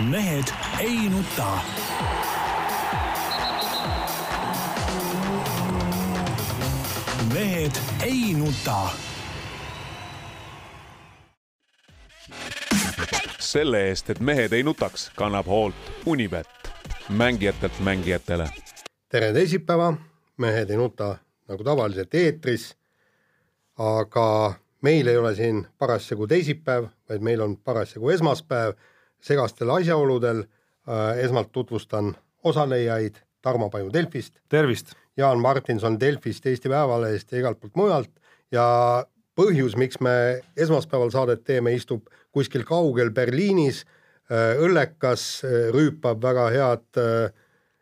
mehed ei nuta. mehed ei nuta. selle eest, et mehed ei nutaks, kannab hoolt Unibet, mängijatelt mängijatele. tere teisipäeva, Mehed ei nuta nagu tavaliselt eetris. aga meil ei ole siin parasjagu teisipäev, vaid meil on parasjagu esmaspäev segastel asjaoludel äh, esmalt tutvustan osalejaid Tarmo Paju Delfist. tervist! Jaan Martinson Delfist, Eesti Päevalehest ja igalt poolt mujalt ja põhjus, miks me esmaspäeval saadet teeme, istub kuskil kaugel Berliinis, äh, õllekas, äh, rüüpab väga head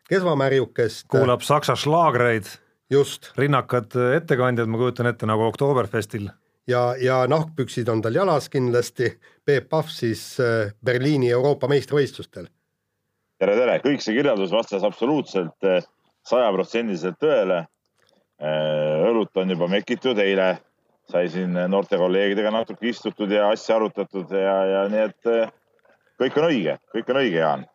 kesvamärjukest. kuulab saksa šlaagreid. just. rinnakad ettekandjad, ma kujutan ette, nagu Oktoberfestil ja, ja nahkpüksid on tal jalas kindlasti, Peep Pahv siis äh, Berliini Euroopa meistrivõistlustel. tere, tere, kõik see kirjeldus vastas absoluutselt äh, sajaprotsendiliselt tõele. Äh, õlut on juba mekitud, eile sai siin noorte kolleegidega natuke istutud ja asja arutatud ja, ja nii et kõik on õige, kõik on õige, Jaan.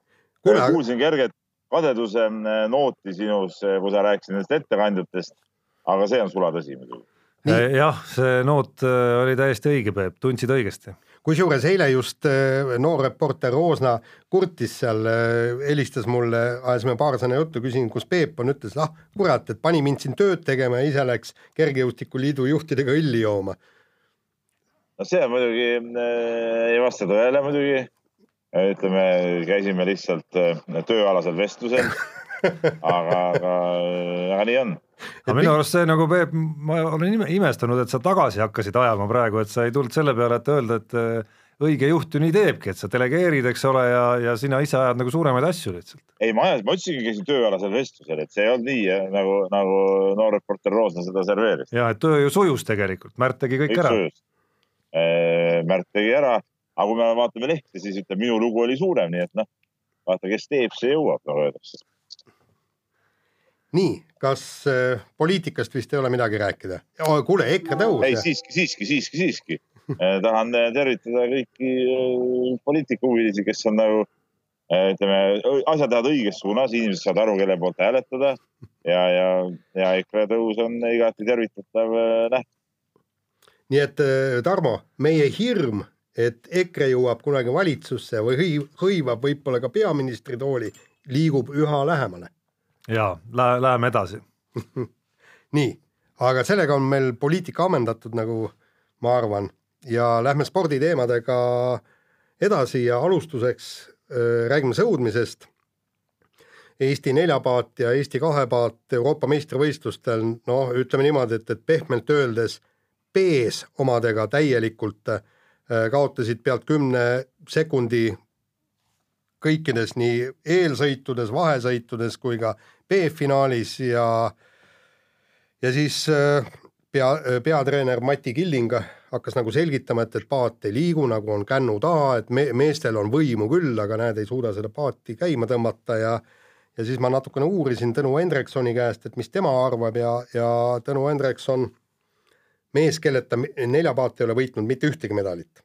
kuulsin kerget kadeduse nooti sinus, kui sa rääkisid nendest ettekandjatest, aga see on sulatõsi muidugi jah, see noot äh, oli täiesti õige, Peep, tundsid õigesti. kusjuures eile just äh, noor reporter Roosna kurtis seal, helistas mulle, ajasime paar sõna juttu, küsin, kus Peep on, ütles, ah kurat, et pani mind siin tööd tegema ja ise läks Kergejõustikuliidu juhtidega õlli jooma. no see on muidugi äh,, ei vasta tõele muidugi. ütleme, käisime lihtsalt tööalasel vestlusel aga, aga, aga nii on aga minu arust see nagu Peep, ma olen imestanud, et sa tagasi hakkasid ajama praegu, et sa ei tulnud selle peale, et öelda, et äh, õige juht ju nii teebki, et sa delegeerid, eks ole, ja, ja sina ise ajad nagu suuremaid asju lihtsalt. ei, ma ajasin, ma ütlesingi, käisin tööalasel vestlusel, et see ei olnud nii nagu, nagu noor reporter Roosna seda serveeris. ja, et töö ju sujus tegelikult, Märt tegi kõik, kõik ära. Äh, Märt tegi ära, aga kui me vaatame lehte, siis ütleb, minu lugu oli suurem, nii et noh, vaata, kes teeb, see jõuab, nagu öeldakse nii, kas äh, poliitikast vist ei ole midagi rääkida oh,? kuule, EKRE tõus. ei, siiski, siiski, siiski, siiski äh, tahan äh, tervitada kõiki äh, poliitikahuvilisi, kes on nagu ütleme, asjad lähevad õiges suunas, inimesed saavad aru, kelle poolt hääletada ja, ja, ja EKRE tõus on igati tervitatav äh, nähtus. nii et Tarmo, meie hirm, et EKRE jõuab kunagi valitsusse või hõivab võib-olla ka peaministri tooli, liigub üha lähemale jaa, lähe, läheme edasi nii, aga sellega on meil poliitika ammendatud, nagu ma arvan, ja lähme sporditeemadega edasi ja alustuseks äh, räägime sõudmisest. Eesti neljapaat ja Eesti kahepaat Euroopa meistrivõistlustel, noh, ütleme niimoodi, et, et pehmelt öeldes B-s omadega täielikult äh, kaotasid pealt kümne sekundi kõikides nii eelsõitudes, vahesõitudes kui ka B-finaalis ja ja siis äh, pea, peatreener Mati Killing hakkas nagu selgitama, et, et paat ei liigu, nagu on kännu taha, et me, meestel on võimu küll, aga näed, ei suuda seda paati käima tõmmata ja ja siis ma natukene uurisin Tõnu Hendriksoni käest, et mis tema arvab ja, ja Tõnu Hendrikson, mees, kelleta neljapaat ei ole võitnud mitte ühtegi medalit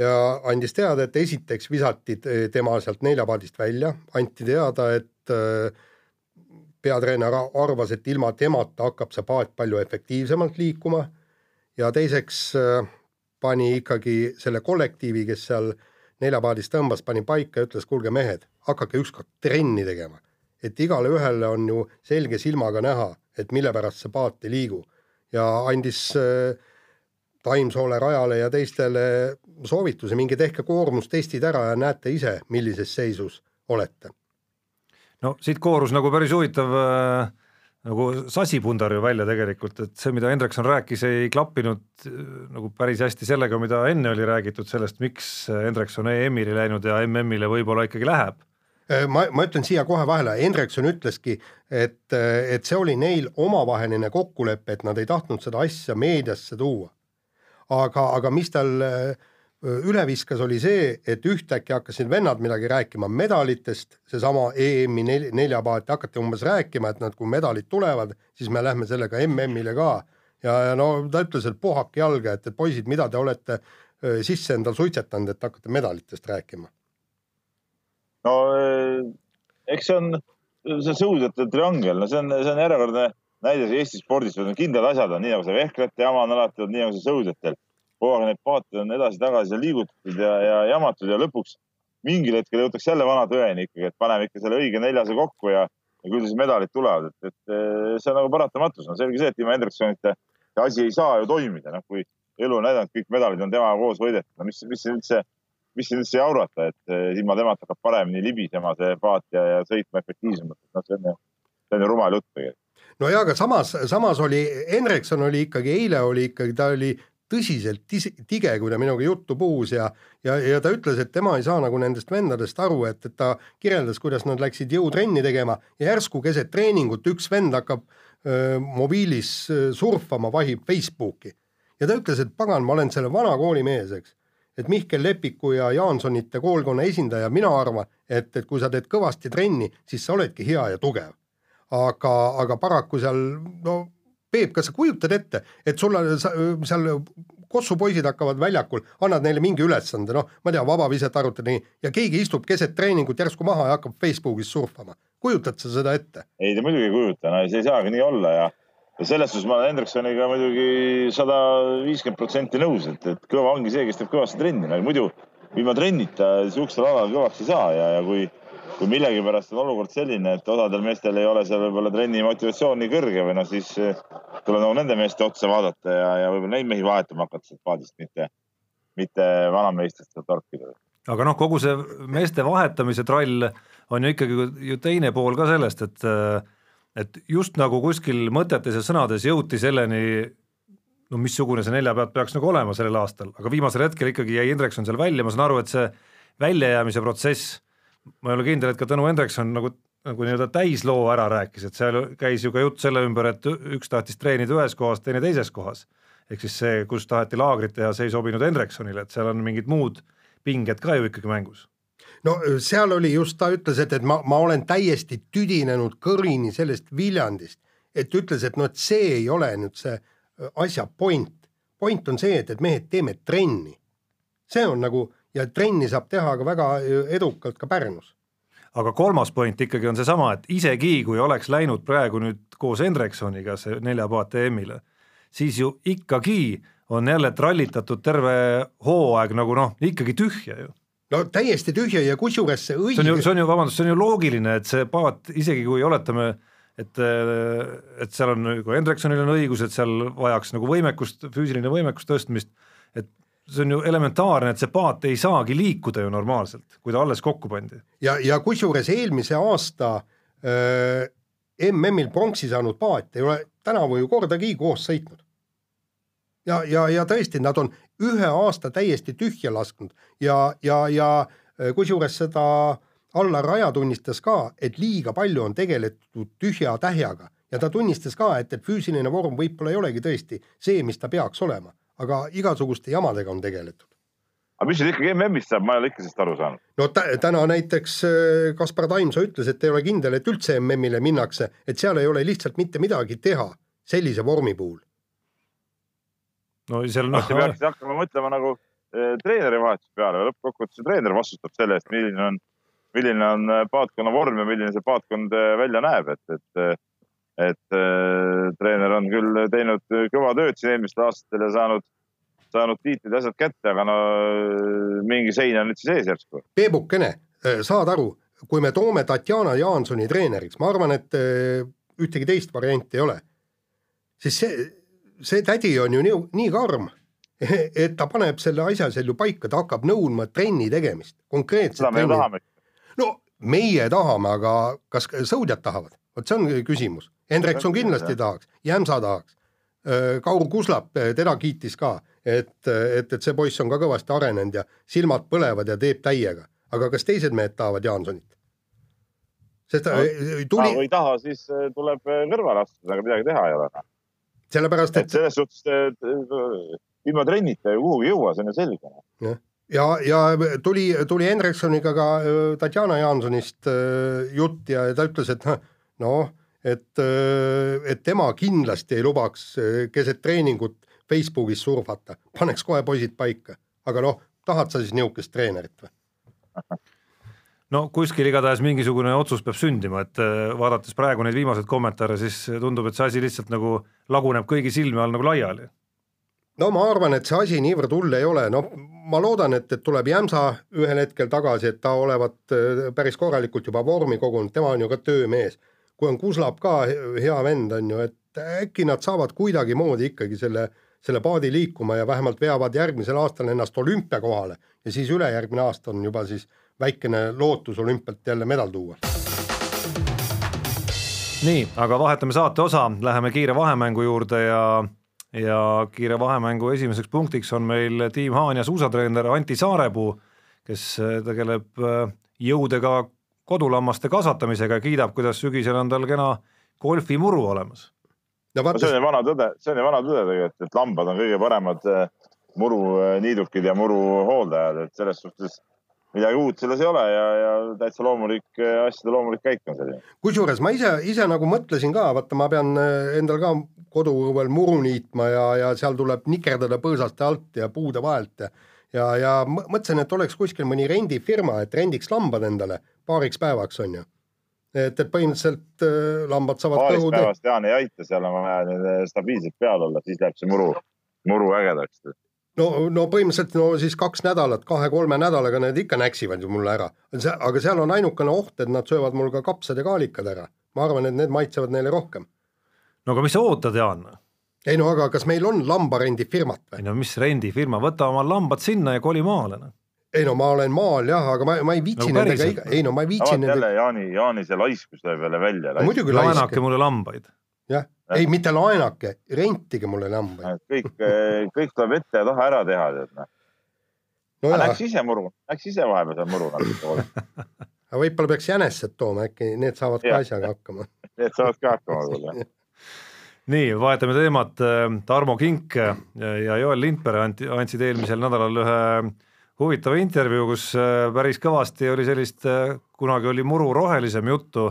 ja andis teada, et esiteks visati tema sealt neljapaadist välja, anti teada, et äh, peatreener arvas, et ilma temata hakkab see paat palju efektiivsemalt liikuma ja teiseks äh, pani ikkagi selle kollektiivi, kes seal neljapaadis tõmbas, pani paika ja ütles, kuulge mehed, hakake ükskord trenni tegema. et igale ühele on ju selge silmaga näha, et mille pärast see paat ei liigu ja andis äh, Taimsoole rajale ja teistele soovituse, minge tehke koormustestid ära ja näete ise, millises seisus olete. no siit koorus nagu päris huvitav äh, nagu sasipundar ju välja tegelikult, et see, mida Hendrikson rääkis, ei klappinud äh, nagu päris hästi sellega, mida enne oli räägitud sellest, miks Hendrikson EM-ile läinud ja MM-ile võib-olla ikkagi läheb äh, ma, ma ütlen siia kohe vahele, Hendrikson ütleski, et, et see oli neil omavaheline kokkulepe, et nad ei tahtnud seda asja meediasse tuua aga, aga mis tal üle viskas, oli see, et ühtäkki hakkasid vennad midagi rääkima medalitest, seesama EM-i nel, neljapaati, hakati umbes rääkima, et nad, kui medalid tulevad, siis me lähme sellega MM-ile ka. ja, ja no ta ütles, et puhake jalga, et, et poisid, mida te olete sisse endal suitsetanud, et hakkate medalitest rääkima no eh, eks see on, see sõudjate triangel, no see on, see on järjekordne näide Eesti spordis, kindlad asjad on, nii nagu see vehklejate jama on alati olnud, nii nagu see sõudjatel. kogu aeg neid paate on edasi-tagasi liigutatud ja, ja jamatud ja lõpuks mingil hetkel jõutakse jälle vana tõeni ikkagi, et paneme ikka selle õige neljase kokku ja, ja küll siis medalid tulevad, et, et eh, see on nagu paratamatus. no selge see, et ilma Hendriksonita see asi ei saa ju toimida, noh kui elu on näidanud, kõik medalid on temaga koos võidetud, no mis, mis siin üldse, mis siin üldse jaurata, et eh, ilma temata hakkab paremini libisema see paat ja, ja sõitma efektiivsemalt, noh, see on ju, see on ju rumal jutt tegelikult no jaa, aga samas, samas oli, Henrikson oli ikkagi, eile oli ikkagi, ta oli tõsiselt tige, kui ta minuga juttu puhus ja ja, ja ta ütles, et tema ei saa nagu nendest vendadest aru, et, et ta kirjeldas, kuidas nad läksid jõutrenni tegema ja järsku keset treeningut üks vend hakkab öö, mobiilis surfama, vahib Facebooki. ja ta ütles, et pagan, ma olen selle vana kooli mees, eks. et Mihkel Lepiku ja Jaansonite koolkonna esindaja, mina arvan, et, et kui sa teed kõvasti trenni, siis sa oledki hea ja tugev. Aga, aga paraku seal no Peep, kas sa kujutad ette, et sul on seal kossupoisid hakkavad väljakul, annad neile mingi ülesande, noh, ma ei tea, vabaviset arutad nii ja keegi istub keset treeningut järsku maha ja hakkab Facebookis surfama. kujutad sa seda ette? ei, ta muidugi ei kujuta, no see ei saagi nii olla ja, ja selles suhtes ma olen Hendriksoniga muidugi sada viiskümmend protsenti nõus, et, et kõva ongi see, kes teeb kõvasti trenni, no muidu ilma trennita siuksel alal kõvaks ei saa ja, ja kui kui millegipärast on olukord selline, et osadel meestel ei ole seal võib-olla trenni motivatsioon nii kõrge või noh, siis eh, tuleb nagu nende meeste otsa vaadata ja, ja võib-olla neid mehi vahetama hakata sealt paadist, mitte, mitte vanameistest sealt torkida. aga noh, kogu see meeste vahetamise trall on ju ikkagi ju teine pool ka sellest, et et just nagu kuskil mõtetes ja sõnades jõuti selleni, no missugune see neljapäev peaks nagu olema sellel aastal, aga viimasel hetkel ikkagi jäi Indrekson seal välja, ma saan aru, et see väljajäämise protsess ma ei ole kindel, et ka Tõnu Hendrikson nagu, nagu nii-öelda täisloo ära rääkis, et seal käis ju ka jutt selle ümber, et üks tahtis treenida ühes kohas, teine teises kohas. ehk siis see, kus taheti laagrit teha, see ei sobinud Hendriksonile, et seal on mingid muud pinged ka ju ikkagi mängus no seal oli just, ta ütles, et, et ma, ma olen täiesti tüdinenud kõrini sellest Viljandist, et ütles, et noh, et see ei ole nüüd see asja point. point on see, et, et mehed, teeme trenni. see on nagu ja trenni saab teha ka väga edukalt ka Pärnus. aga kolmas point ikkagi on seesama, et isegi kui oleks läinud praegu nüüd koos Hendriksoniga see neljapaat EM-ile, siis ju ikkagi on jälle trallitatud terve hooaeg nagu noh, ikkagi tühja ju no täiesti tühja ja kusjuures see õige see on ju, see on ju, vabandust, see on ju loogiline, et see paat, isegi kui oletame, et, et seal on nagu Hendriksonil on õigus, et seal vajaks nagu võimekust, füüsiline võimekust tõstmist, et see on ju elementaarne, et see paat ei saagi liikuda ju normaalselt, kui ta alles kokku pandi. ja, ja kusjuures eelmise aasta äh, MM-il pronksi saanud paat ei ole tänavu ju kordagi koos sõitnud. ja, ja, ja tõesti, nad on ühe aasta täiesti tühja lasknud ja, ja, ja kusjuures seda Allar Raja tunnistas ka, et liiga palju on tegeletud tühja tähjaga ja ta tunnistas ka, et, et füüsiline vorm võib-olla ei olegi tõesti see, mis ta peaks olema aga igasuguste jamadega on tegeletud. aga mis nüüd ikkagi MM-ist saab, ma ei ole ikka sellest aru saanud. no täna näiteks äh, Kaspar Taimsoo ütles, et ei ole kindel, et üldse MM-ile minnakse, et seal ei ole lihtsalt mitte midagi teha sellise vormi puhul. no seal noh. peaks hakkama mõtlema nagu eh, treeneri vahetuse peale, lõppkokkuvõttes treener vastutab selle eest, milline on, milline on äh, paatkonna vorm ja milline see paatkond välja näeb, et, et et äh, treener on küll teinud kõva tööd siin eelmistel aastatel ja saanud, saanud tiitlid ja asjad kätte, aga no mingi sein on nüüd siis ees järsku. Peebukene, äh, saad aru, kui me toome Tatjana Jaansoni treeneriks, ma arvan, et äh, ühtegi teist varianti ei ole, siis see, see tädi on ju nii, nii karm, et ta paneb selle asja seal ju paika, ta hakkab nõudma trenni tegemist, konkreetset tahame. no meie tahame, aga kas sõudjad tahavad? vot see on küsimus Hendrikson kindlasti tahaks, Jämsa tahaks. Kaur Kuslap, teda kiitis ka, et, et, et see poiss on ka kõvasti arenenud ja silmad põlevad ja teeb täiega. aga kas teised mehed tahavad Jaansonit? sest no, tuli. kui ei taha, siis tuleb kõrvale astuda, aga midagi teha ei ole. Noh. sellepärast, et, selles suhtes ilma trennita ju kuhugi ei jõua, see on ju selge. Noh. jah, ja, ja, ja tuli, tuli Hendriksoniga ka Tatjana Jaansonist jutt ja ta ütles, et noh et, äh, et tema kindlasti ei lubaks äh, keset treeningut Facebookis surfata, paneks kohe poisid paika, aga noh, tahad sa siis niisugust treenerit või? no kuskil igatahes mingisugune otsus peab sündima, et äh, vaadates praegu neid viimaseid kommentaare, siis tundub, et see asi lihtsalt nagu laguneb kõigi silme all nagu laiali. no ma arvan, et see asi niivõrd hull ei ole, noh, ma loodan, et, et tuleb Jämsa ühel hetkel tagasi, et ta olevat päris korralikult juba vormi kogunud, tema on ju ka töömees. Kui on Kuslap ka hea vend, on ju, et äkki nad saavad kuidagimoodi ikkagi selle, selle paadi liikuma ja vähemalt veavad järgmisel aastal ennast olümpiakohale ja siis ülejärgmine aasta on juba siis väikene lootus olümpialt jälle medal tuua. nii, aga vahetame saate osa, läheme kiire vahemängu juurde ja ja kiire vahemängu esimeseks punktiks on meil tiim Haanja suusatreener Anti Saarepuu, kes tegeleb äh, jõudega kodulammaste kasvatamisega ja kiidab, kuidas sügisel on tal kena golfimuru olemas. no vaata. see on ju vana tõde, see on ju vana tõde tegelikult, et lambad on kõige paremad äh, muruniidukid ja muru hooldajad, et selles suhtes midagi uut selles ei ole ja, ja täitsa loomulik, asjade loomulik käik on selline. kusjuures ma ise, ise nagu mõtlesin ka, vaata, ma pean endal ka koduõuel muru niitma ja, ja seal tuleb nikerdada põõsaste alt ja puude vahelt ja ja, ja mõtlesin, et oleks kuskil mõni rendifirma, et rendiks lambad endale paariks päevaks, on ju. et, et põhimõtteliselt äh, lambad saavad paariks päevast Jaan ei aita, seal on vaja stabiilselt peal olla, siis läheb see muru, muru ägedaks no, no põhimõtteliselt no siis kaks nädalat, kahe-kolme nädalaga need ikka näksivad ju mulle ära. aga seal on ainukene oht, et nad söövad mul ka kapsad ja kaalikad ära. ma arvan, et need maitsevad neile rohkem. no aga mis sa ootad, Jaan? Ei no aga kas meil on lambarendifirmat või? ei no mis rendifirma, võta oma lambad sinna ja koli maale noh ei no ma olen maal jah, aga ma, ma ei viitsi no, nendega iga, ei no ma ei viitsi nendega. jälle Jaani, Jaani see laiskus läheb jälle välja. muidugi laisk. laenake mulle lambaid. jah, ei, mitte laenake, rentige mulle lambaid. kõik, eh, kõik tuleb ette ja taha ära teha, tead noh. no. Läks ise muru, läks ise vahepeal seal muru natuke aga võib-olla peaks jänesed tooma, äkki need saavad ka asjaga hakkama Need saavad ka hakkama küll, jah nii, vahetame teemat. Tarmo Kink ja Joel Lindpere andsid eelmisel nädalal ühe huvitava intervjuu, kus eh, päris kõvasti oli sellist, eh, kunagi oli muru rohelisem juttu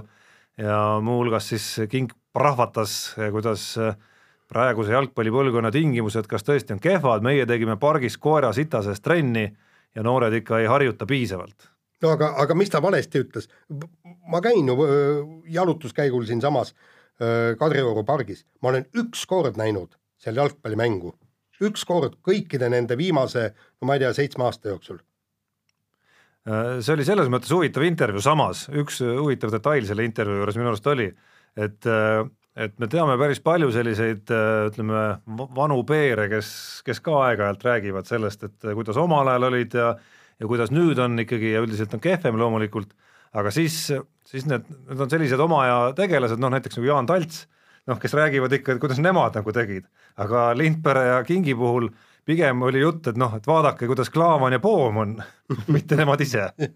ja muuhulgas siis Kink prahvatas, kuidas äh, praeguse jalgpallipõlvkonna tingimused, kas tõesti on kehvad, meie tegime pargis koera sita sees trenni ja noored ikka ei harjuta piisavalt. no aga, aga mis ta valesti ütles? ma käin ju äh, jalutuskäigul siinsamas äh, Kadrioru pargis, ma olen üks kord näinud seal jalgpallimängu, üks kord kõikide nende viimase, no ma ei tea, seitsme aasta jooksul. See oli selles mõttes huvitav intervjuu, samas. Üks huvitav detail selle intervjuu juures minu arust oli, et, äh, et me teame päris palju selliseid äh, ütleme, vanu peere, kes, kes ka aeg-ajalt räägivad sellest, et äh, kuidas omal ajal olid ja ja kuidas nüüd on ikkagi ja üldiselt on kehvem loomulikult, aga siis, siis need, need on sellised oma aja tegelased, noh näiteks nagu Jaan Talts, noh, kes räägivad ikka, et kuidas nemad nagu tegid, aga Lindpere ja Kingi puhul pigem oli jutt, et noh, et vaadake, kuidas Klaavan ja Poom on mitte nemad ise.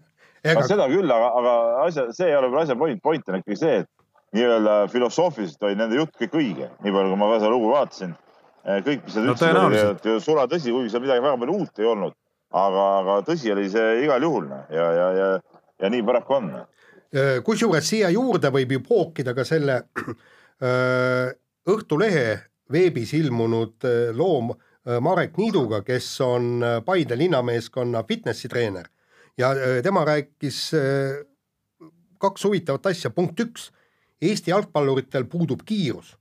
Ega... seda küll, aga, aga asja, see ei ole veel asja point, point on ikkagi see, et nii-öelda filosoofiliselt oli nende jutt kõik õige, nii palju kui ma ka seda lugu vaatasin. Eh, kõik, mis nad no, ütlesid, oli ju sula tõsi, kuigi seal midagi väga palju uut ei olnud. aga, aga tõsi oli see igal juhul noh, ja, ja, ja, ja nii paraku on. Eh, kusjuures siia juurde võib ju pookida ka selle öö, Õhtulehe veebis ilmunud loo Marek Niiduga, kes on Paide linnameeskonna fitnessi treener. Ja tema rääkis kaks huvitavat asja, punkt üks Eesti jalgpalluritel puudub kiirus.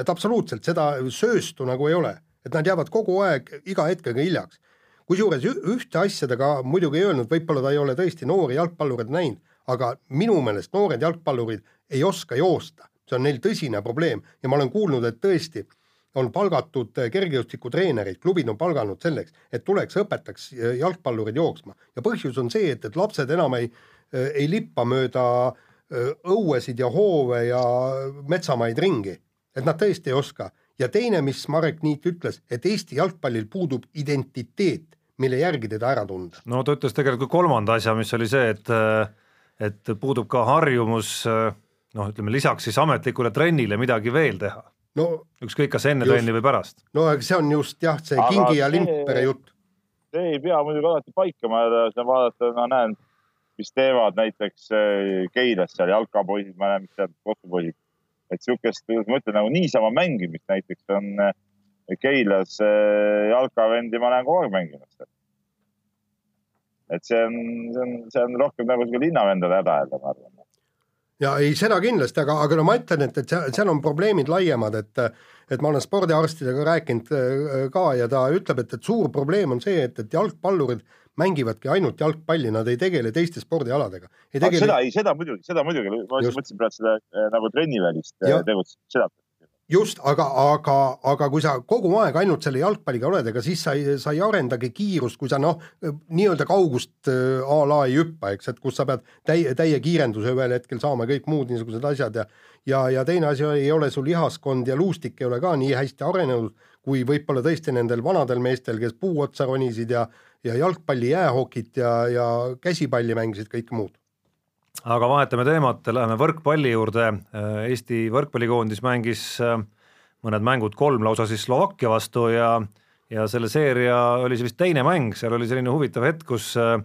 et absoluutselt seda sööstu nagu ei ole, et nad jäävad kogu aeg iga hetkega hiljaks. kusjuures ühte asja ta ka muidugi ei öelnud, võib-olla ta ei ole tõesti noori jalgpallureid näinud, aga minu meelest noored jalgpallurid ei oska joosta, see on neil tõsine probleem ja ma olen kuulnud, et tõesti on palgatud kergejõustikutreenereid, klubid on palganud selleks, et tuleks, õpetaks jalgpallureid jooksma ja põhjus on see, et, et lapsed enam ei, ei lippa mööda äh, õuesid ja hoove ja metsamaid ringi, et nad tõesti ei oska. ja teine, mis Marek Niit ütles, et Eesti jalgpallil puudub identiteet, mille järgi teda ära tunda. no ta ütles tegelikult kolmanda asja, mis oli see, et et puudub ka harjumus noh, ütleme lisaks siis ametlikule trennile midagi veel teha no ükskõik, kas enne just, trenni või pärast. no aga see on just jah, see aga Kingi ja Lindpere jutt. see ei pea muidugi alati paika, ma vaadata, ma näen mis teevad näiteks äh, Keilas seal jalkapoisid, ma näen, mis seal kohtupoisid. et sihukest, kuidas ma ütlen, nagu niisama mängimist näiteks on äh, Keilas äh, jalkavendi, ma näen kogu aeg mängimas seal. Et see on, see on, see on rohkem nagu sihuke linnavendade häda jälle, ma arvan. Ja ei, seda kindlasti, aga, aga no ma ütlen, et, et seal, on probleemid laiemad, et et ma olen spordiarstidega rääkinud äh, ka ja ta ütleb, et, et suur probleem on see, et, et jalgpallurid mängivadki ainult jalgpalli, nad ei tegele teiste spordialadega. Tegele... seda, ei seda muidugi, seda muidugi, ma just. mõtlesin praegu seda äh, nagu trennivälist äh, tegutsemist, seda just, aga, aga, aga kui sa kogu aeg ainult selle jalgpalliga oled, ega siis sa ei, sa ei arendagi kiirust, kui sa noh, nii-öelda kaugust äh, a la ei hüppa, eks, et kus sa pead täie, täie kiirenduse ühel hetkel saama, kõik muud niisugused asjad ja ja, ja teine asi ei ole sul lihaskond ja luustik ei ole ka nii hästi arenenud, kui võib-olla tõesti nendel vanadel meestel, kes puu otsa ronisid ja ja jalgpalli, jäähokit ja, ja käsipalli mängisid, kõike muud aga vahetame teemat, läheme võrkpalli juurde, Eesti võrkpallikoondis mängis äh, mõned mängud, kolm lausa siis Slovakkia vastu ja ja selle seeria oli see vist teine mäng, seal oli selline huvitav hetk, kus äh,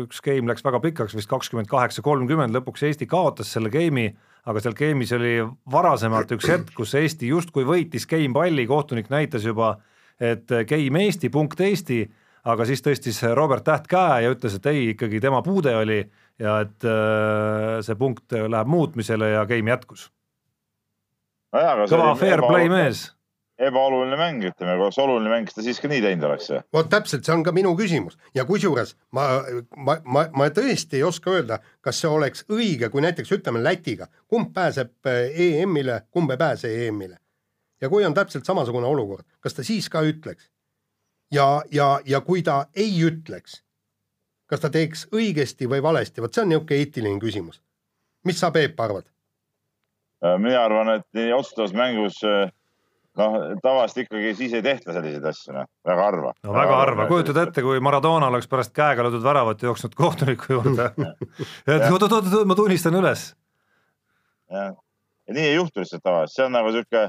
üks game läks väga pikaks, vist kakskümmend kaheksa, kolmkümmend, lõpuks Eesti kaotas selle game'i, aga seal game'is oli varasemalt üks hetk, kus Eesti justkui võitis game palli, kohtunik näitas juba, et game Eesti, punkt Eesti, aga siis tõstis Robert Täht käe ja ütles, et ei, ikkagi tema puude oli ja et äh, see punkt läheb muutmisele ja game jätkus. kõva fair play mees. ebaoluline mäng, ütleme, kui oleks oluline mäng, siis ta siiski nii teinud oleks ju. vot täpselt, see on ka minu küsimus ja kusjuures ma, ma, ma, ma tõesti ei oska öelda, kas see oleks õige, kui näiteks ütleme Lätiga, kumb pääseb äh, EM-ile, kumb ei pääse EM-ile. ja kui on täpselt samasugune olukord, kas ta siis ka ütleks? ja, ja, ja kui ta ei ütleks kas ta teeks õigesti või valesti, vot see on niisugune eetiline küsimus. mis sa, Peep, arvad? Äh, mina arvan, et nii otsustavas mängus äh, noh, tavaliselt ikkagi siis ei tehta selliseid asju, noh, väga harva. no väga harva, kujutad ette, kui Maradona oleks pärast käega löödud väravat jooksnud kohtuniku juurde et oot-oot-oot, ma tunnistan üles. jah, ja nii ei juhtu lihtsalt tavaliselt, see on nagu sihuke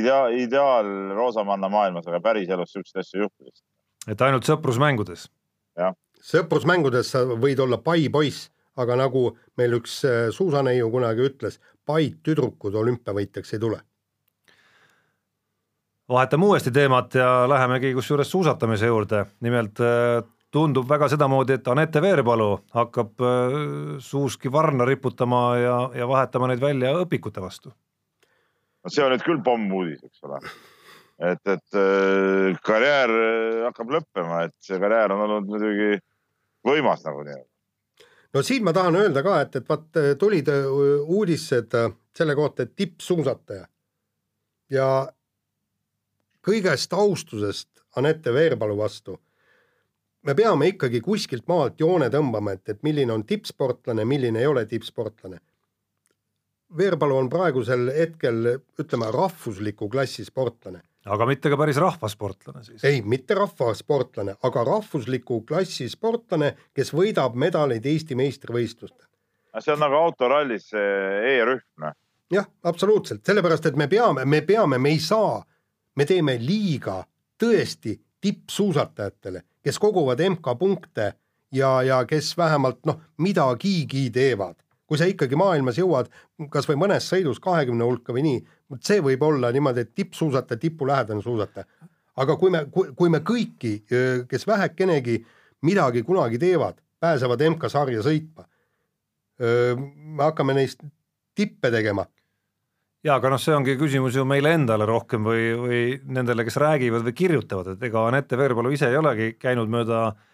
ideaal, ideaal roosamanna maailmas, aga päriselus siukseid asju ei juhtu lihtsalt. et ainult sõprusmängudes? jah sõprusmängudes sa võid olla pai poiss, aga nagu meil üks äh, suusaneiu kunagi ütles, paid tüdrukud olümpiavõitjaks ei tule. vahetame uuesti teemat ja lähemegi kusjuures suusatamise juurde, nimelt äh, tundub väga sedamoodi, et Anette Veerpalu hakkab äh, suuski varna riputama ja, ja vahetama neid välja õpikute vastu. no see on nüüd küll pommuudis, eks ole et, et karjäär hakkab lõppema, et see karjäär on olnud muidugi võimas nagu nii-öelda. no siin ma tahan öelda ka, et, et vaat tulid äh, uudised äh, selle kohta, et tippsuusataja ja kõigest austusest Anette Veerpalu vastu me peame ikkagi kuskilt maalt joone tõmbama, et, et milline on tippsportlane, milline ei ole tippsportlane. Veerpalu on praegusel hetkel, ütleme, rahvusliku klassi sportlane aga mitte ka päris rahvasportlane siis? ei, mitte rahvasportlane, aga rahvusliku klassi sportlane, kes võidab medaleid Eesti meistrivõistlustel. see on nagu autorallis E-rühm. Noh. jah, absoluutselt, sellepärast et me peame, me peame, me ei saa, me teeme liiga tõesti tippsuusatajatele, kes koguvad MK-punkte ja, ja kes vähemalt noh, midagigi teevad kui sa ikkagi maailmas jõuad kasvõi mõnes sõidus kahekümne hulka või nii, vot see võib olla niimoodi, et tippsuusataja, tipulähedane suusataja. aga kui me, kui, kui me kõiki, kes vähekenegi midagi kunagi teevad, pääsevad MK-sarja sõitma, me hakkame neist tippe tegema jaa, aga noh, see ongi küsimus ju meile endale rohkem või, või nendele, kes räägivad või kirjutavad, et ega Anette Veerpalu ise ei olegi käinud mööda äh,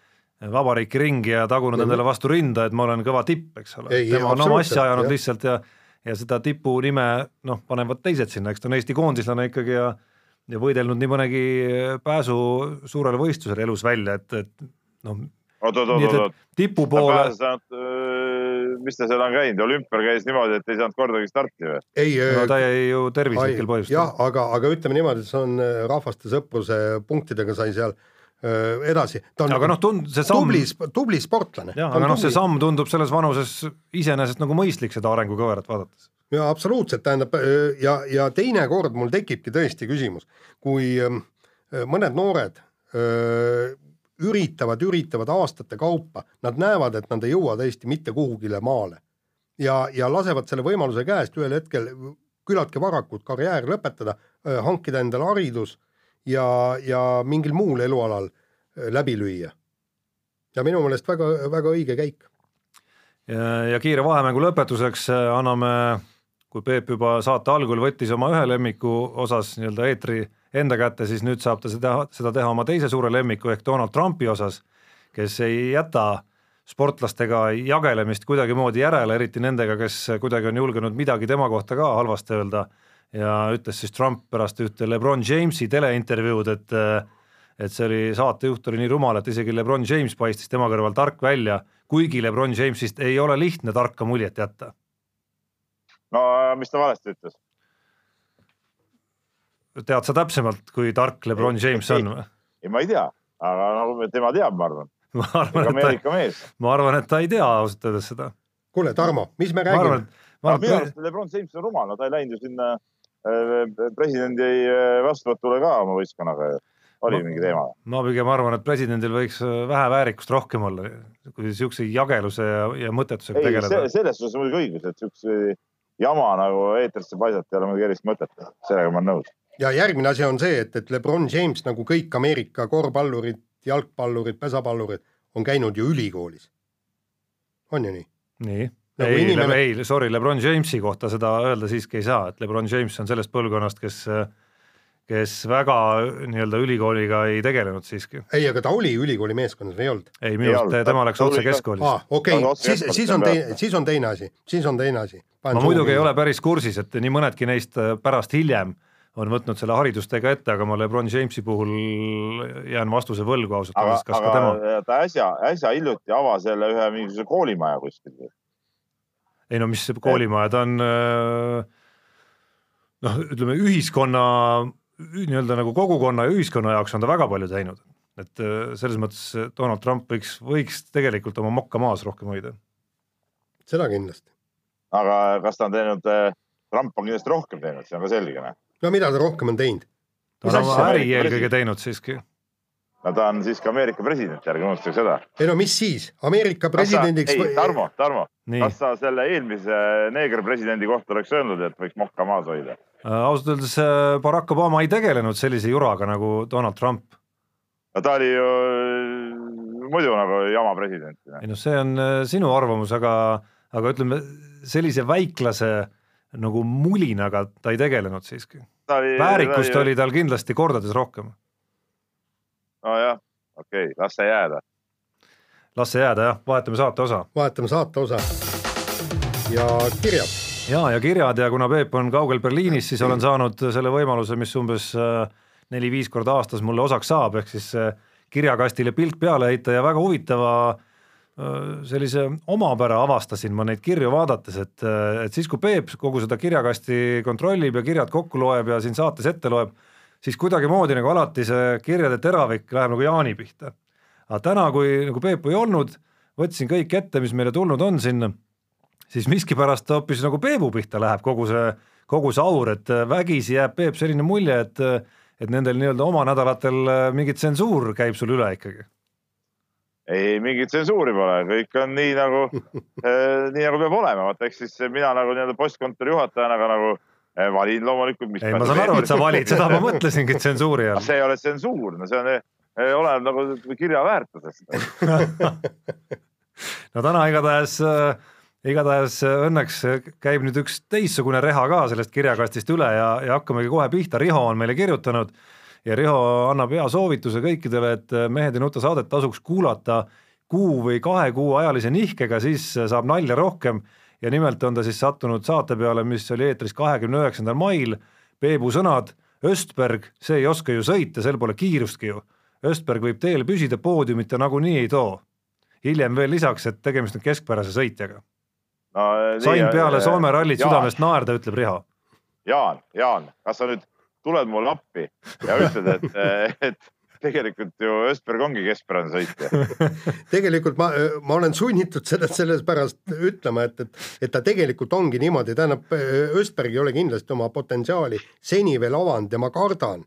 vabariiki ringi ja tagunud endale vastu rinda, et ma olen kõva tipp, eks ole, tema on oma asja ajanud jah. lihtsalt ja ja seda tipu nime noh, panevad teised sinna, eks ta on Eesti koondislane ikkagi ja ja võidelnud nii mõnegi pääsu suurele võistlusele elus välja, et, et noh. oot, oot, oot, oot, tipu poole. mis ta seal on käinud, olümpial käis niimoodi, et ei saanud kordagi starti või? ei no, ta jäi ju tervislikel põhjustel. jah, aga, aga ütleme niimoodi, et see on rahvaste sõpruse punktidega sai seal äh, edasi. aga noh, tund-, see samm tubli, tubli sportlane. jah, aga noh, see samm tundub selles vanuses iseenesest nagu mõistlik seda arengukõverat vaadates. jaa, absoluutselt, tähendab ja, ja teinekord mul tekibki tõesti küsimus, kui mõned noored öö, üritavad, üritavad aastate kaupa, nad näevad, et nad ei jõua tõesti mitte kuhugile maale. ja, ja lasevad selle võimaluse käest ühel hetkel küllaltki varakult karjäär lõpetada, hankida endale haridus ja, ja mingil muul elualal äh, läbi lüüa. ja minu meelest väga, väga õige käik. ja, kiire vahemängu lõpetuseks äh, anname, kui Peep juba saate algul võttis oma ühe lemmiku osas nii-öelda eetri enda kätte, siis nüüd saab ta seda, seda teha oma teise suure lemmiku ehk Donald Trumpi osas, kes ei jäta sportlastega jagelemist kuidagimoodi järele, eriti nendega, kes kuidagi on julgenud midagi tema kohta ka halvasti öelda ja ütles siis Trump pärast ühte Lebron Jamesi teleintervjuud, et et see oli, saatejuht oli nii rumal, et isegi Lebron James paistis tema kõrval tark välja, kuigi Lebron Jamesist ei ole lihtne tarka muljet jätta. no mis ta valesti ütles? tead sa täpsemalt, kui tark Lebron James on või? ei, ma ei tea, aga nagu tema teab, ma arvan. ma arvan, et ta, ma arvan, et ta ei tea ausalt öeldes seda. kuule, Tarmo, mis me räägime? minu arust Lebron James on rumal, no ta ei läinud ju sinna äh, presidendi äh, vastuvõtule ka oma võistkonnaga oli mingi teema? ma pigem arvan, et presidendil võiks äh, vähe väärikust rohkem olla, kui siukse jageluse ja, ja mõttetusega ei, tegeleda. selles suhtes on muidugi õigus, et siukse jama nagu eetrisse paisata ei ole muidugi erilist mõtet, sellega ma olen nõus ja järgmine asi on see, et, et Lebron James nagu kõik Ameerika korvpallurid, jalgpallurid, pesapallurid on käinud ju ülikoolis. on ju nii? nii nagu ei inimene..., ei, sorry, Lebron Jamesi kohta seda öelda siiski ei saa, et Lebron James on sellest põlvkonnast, kes kes väga nii-öelda ülikooliga ei tegelenud siiski. ei, aga ta oli ülikooli meeskonnas või ei olnud? ei, minu arust tema läks otse keskkoolist ah,. okei okay., siis, siis on teine, siis on teine asi, siis on teine asi. ma muidugi ei ole päris kursis, et nii mõnedki neist pärast hiljem on võtnud selle haridustega ette, aga ma Lebron Jamesi puhul jään vastuse võlgu ausalt öeldes, kas aga ka tema. ta äsja, äsja hiljuti avas jälle ühe mingisuguse koolimaja kuskil. Ei no mis koolimaja, ta on noh, ütleme ühiskonna nii-öelda nagu kogukonna ja ühiskonna jaoks on ta väga palju teinud, et selles mõttes Donald Trump võiks, võiks tegelikult oma mokka maas rohkem hoida. seda kindlasti. aga kas ta on teinud, Trump on kindlasti rohkem teinud, see on ka selge, noh no mida ta rohkem on teinud? ta on oma äri eelkõige teinud siiski. No ta on siiski Ameerika president, ärge unustage seda. ei no mis siis, Ameerika presidendiks. ei, Tarmo, Tarmo, kas sa selle eelmise neegerpresidendi kohta oleks öelnud, et võiks mokka maas hoida? Äh, ausalt öeldes äh, Barack Obama ei tegelenud sellise juraga nagu Donald Trump. no ta oli ju muidu nagu jama president. ei noh, see on äh, sinu arvamus, aga, aga ütleme sellise väiklase nagu mulinaga ta ei tegelenud siiski. väärikust oli, oli tal kindlasti kordades rohkem. Nojah, okei okay,, las see jääda. las see jääda jah, vahetame saate osa. vahetame saate osa ja kirjad. ja, ja kirjad ja kuna Peep on kaugel Berliinis, siis olen saanud selle võimaluse, mis umbes äh, neli-viis korda aastas mulle osaks saab, ehk siis äh, kirjakastile pilk peale heita ja väga huvitava äh, sellise omapära avastasin ma neid kirju vaadates, et, et siis, kui Peep kogu seda kirjakasti kontrollib ja kirjad kokku loeb ja siin saates ette loeb, siis kuidagimoodi nagu alati see kirjade teravik läheb nagu Jaani pihta. aga täna, kui nagu Peepu ei olnud, võtsin kõik ette, mis meile tulnud on sinna, siis miskipärast hoopis nagu Peebu pihta läheb kogu see, kogu see aur, et vägisi jääb Peep selline mulje, et et nendel nii-öelda oma nädalatel mingi tsensuur käib sul üle ikkagi ei, mingit tsensuuri pole, kõik on nii nagu äh, nii nagu peab olema, vaata eks siis mina nagu nii-öelda postkontori juhatajana ka nagu äh, valin loomulikult. ei, ma saan aru, et sa valid, seda ma mõtlesingi tsensuuri all. see ei ole tsensuur, no see on, äh, oleneb nagu kirja väärtusest no täna igatahes äh, igatahes õnneks käib nüüd üks teistsugune reha ka sellest kirjakastist üle ja, ja hakkamegi kohe pihta, Riho on meile kirjutanud ja Riho annab hea soovituse kõikidele, et Mehed ei nuta saadet tasuks kuulata kuu või kahe kuu ajalise nihkega, siis saab nalja rohkem ja nimelt on ta siis sattunud saate peale, mis oli eetris kahekümne üheksandal mail, Peebu sõnad, Östberg, see ei oska ju sõita, sel pole kiirustki ju. Östberg võib teel püsida, poodiumit ta nagunii ei too. hiljem veel lisaks, et tegemist on keskpärase sõitjaga no,. sain peale Soome rallit südamest naerda, ütleb Riho. Jaan, Jaan, kas sa nüüd tuled mulle appi ja ütled, et, et tegelikult ju Östberg ongi keskpärane sõitja tegelikult ma, ma olen sunnitud seda sellepärast ütlema, et, et, et ta tegelikult ongi niimoodi, tähendab, Östberg ei ole kindlasti oma potentsiaali seni veel avanud ja ma kardan,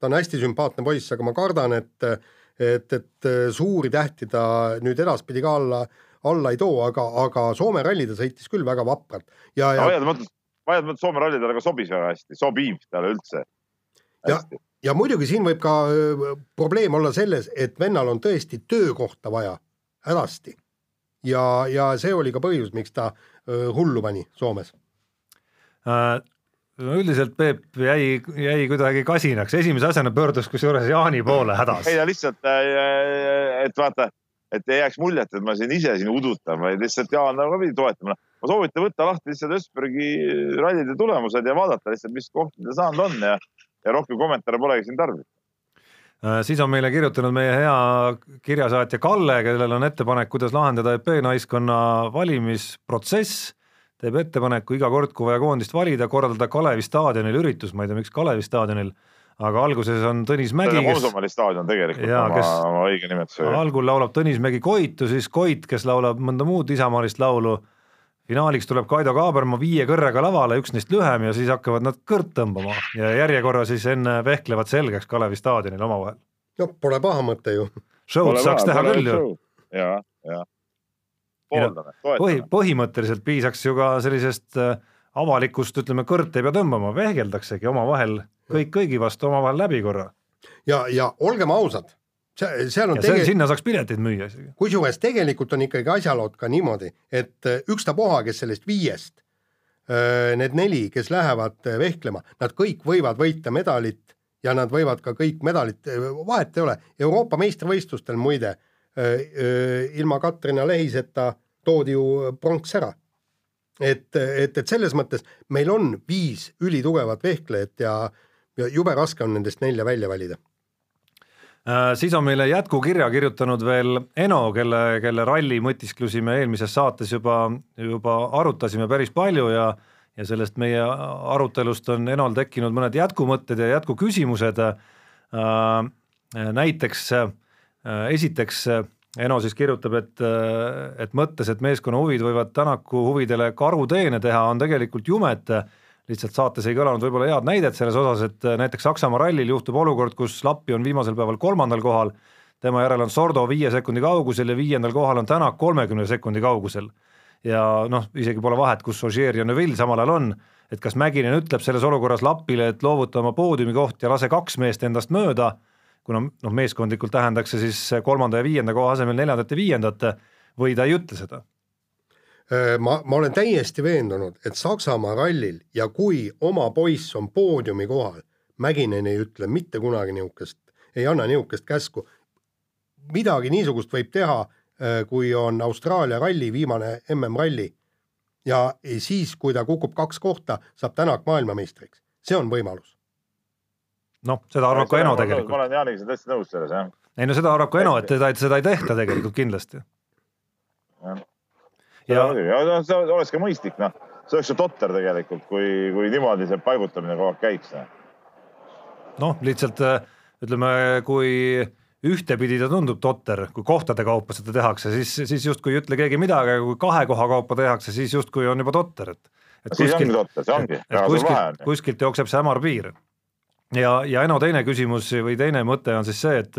ta on hästi sümpaatne poiss, aga ma kardan, et, et, et suuri tähti ta nüüd edaspidi ka alla, alla ei too, aga, aga Soome ralli ta sõitis küll väga vapralt ja, ja no, vaieldamatult Soome ralli talle ka sobis väga hästi, sobib talle üldse. ja, ja muidugi siin võib ka probleem olla selles, et vennal on tõesti töökohta vaja hädasti. ja, ja see oli ka põhjus, miks ta hullu pani Soomes äh, no üldiselt Peep jäi, jäi kuidagi kasinaks, esimese asjana pöördus kusjuures Jaani poole hädas. ei ta lihtsalt, äh, et vaata, et ei jääks muljet, et ma siin ise siin udutan, vaid lihtsalt Jaan nagu pidi toetama. ma soovitan võtta lahti lihtsalt Ösbergi rallide tulemused ja vaadata lihtsalt, mis kohtadel saanud on ja, ja rohkem kommentaare polegi siin tarvis Äh, siis on meile kirjutanud meie hea kirjasaatja Kalle, kellel on ettepanek, kuidas lahendada EP naiskonna valimisprotsess. teeb ettepaneku iga kord, kui vaja koondist valida, korraldada Kalevi staadionil üritus, ma ei tea, miks Kalevi staadionil, aga alguses on Tõnis Mägi, kes. Komsomoli staadion tegelikult jaa, oma, oma õige nimetus. algul laulab Tõnis Mägi Koitu, siis Koit, kes laulab mõnda muud isamaalist laulu finaaliks tuleb Kaido Kaaberma viie kõrrega lavale, üks neist lühem ja siis hakkavad nad kõrt tõmbama ja järjekorra siis enne vehklevad selgeks Kalevi staadionil omavahel. no pole paha mõte ju. Show'd saaks teha küll ju. ja, ja. pooldame, toetame. põhi, põhimõtteliselt piisaks ju ka sellisest äh, avalikust, ütleme, kõrt ei pea tõmbama, vehkeldaksegi omavahel kõik kõigi vastu omavahel läbi korra. ja, ja olgem ausad seal on ja tege... sinna saaks pileteid müüa isegi. kusjuures tegelikult on ikkagi asjalood ka niimoodi, et äh, ükstapuha, kes sellest viiest, äh, need neli, kes lähevad äh, vehklema, nad kõik võivad võita medalit ja nad võivad ka kõik medalit, vahet ei ole, Euroopa meistrivõistlustel muide ilma Katrina Lehiseta toodi ju pronks ära. et, et, et selles mõttes meil on viis ülitugevat vehklejat ja, ja jube raske on nendest nelja välja valida siis on meile jätkukirja kirjutanud veel Eno, kelle, kelle ralli mõtisklusi me eelmises saates juba, juba arutasime päris palju ja ja sellest meie arutelust on Enol tekkinud mõned jätkumõtted ja jätkuküsimused. Äh, näiteks äh, esiteks Eno siis kirjutab, et, et mõttes, et meeskonna huvid võivad Tänaku huvidele karuteene teha, on tegelikult jumet lihtsalt saates ei kõlanud võib-olla head näidet selles osas, et äh, näiteks Saksamaa rallil juhtub olukord, kus Lappi on viimasel päeval kolmandal kohal, tema järel on Sordo viie sekundi kaugusel ja viiendal kohal on Tänak kolmekümne sekundi kaugusel. ja noh, isegi pole vahet, kus Ogier ja Neville samal ajal on, et kas Mäkinen ütleb selles olukorras Lapile, et loovuta oma poodiumi koht ja lase kaks meest endast mööda, kuna noh, meeskondlikult tähendaks see siis kolmanda ja viienda koha asemel neljandat ja viiendat, või ta ei ütle seda ma, ma olen täiesti veendunud, et Saksamaa rallil ja kui oma poiss on poodiumi kohal, Mäkinen ei ütle mitte kunagi niisugust, ei anna niisugust käsku. midagi niisugust võib teha, kui on Austraalia ralli, viimane MM-ralli. ja siis, kui ta kukub kaks kohta, saab Tänak maailmameistriks, see on võimalus. noh, seda arvab ka Eno tegelikult. ma olen Jaaniga täiesti nõus selles, jah. ei no seda arvab ka Eno, et teda, et seda ei tehta tegelikult kindlasti ja, ja see oleks ka mõistlik, noh, see oleks ju totter tegelikult, kui, kui niimoodi see paigutamine kogu aeg käiks. noh, lihtsalt äh, ütleme, kui ühtepidi ta tundub totter, kui kohtade kaupa seda tehakse, siis, siis justkui ei ütle keegi midagi, aga kui kahe koha kaupa tehakse, siis justkui on juba totter, et et kuskilt, kuskilt, kuskilt jookseb see hämar piir. ja, ja Eno teine küsimus või teine mõte on siis see, et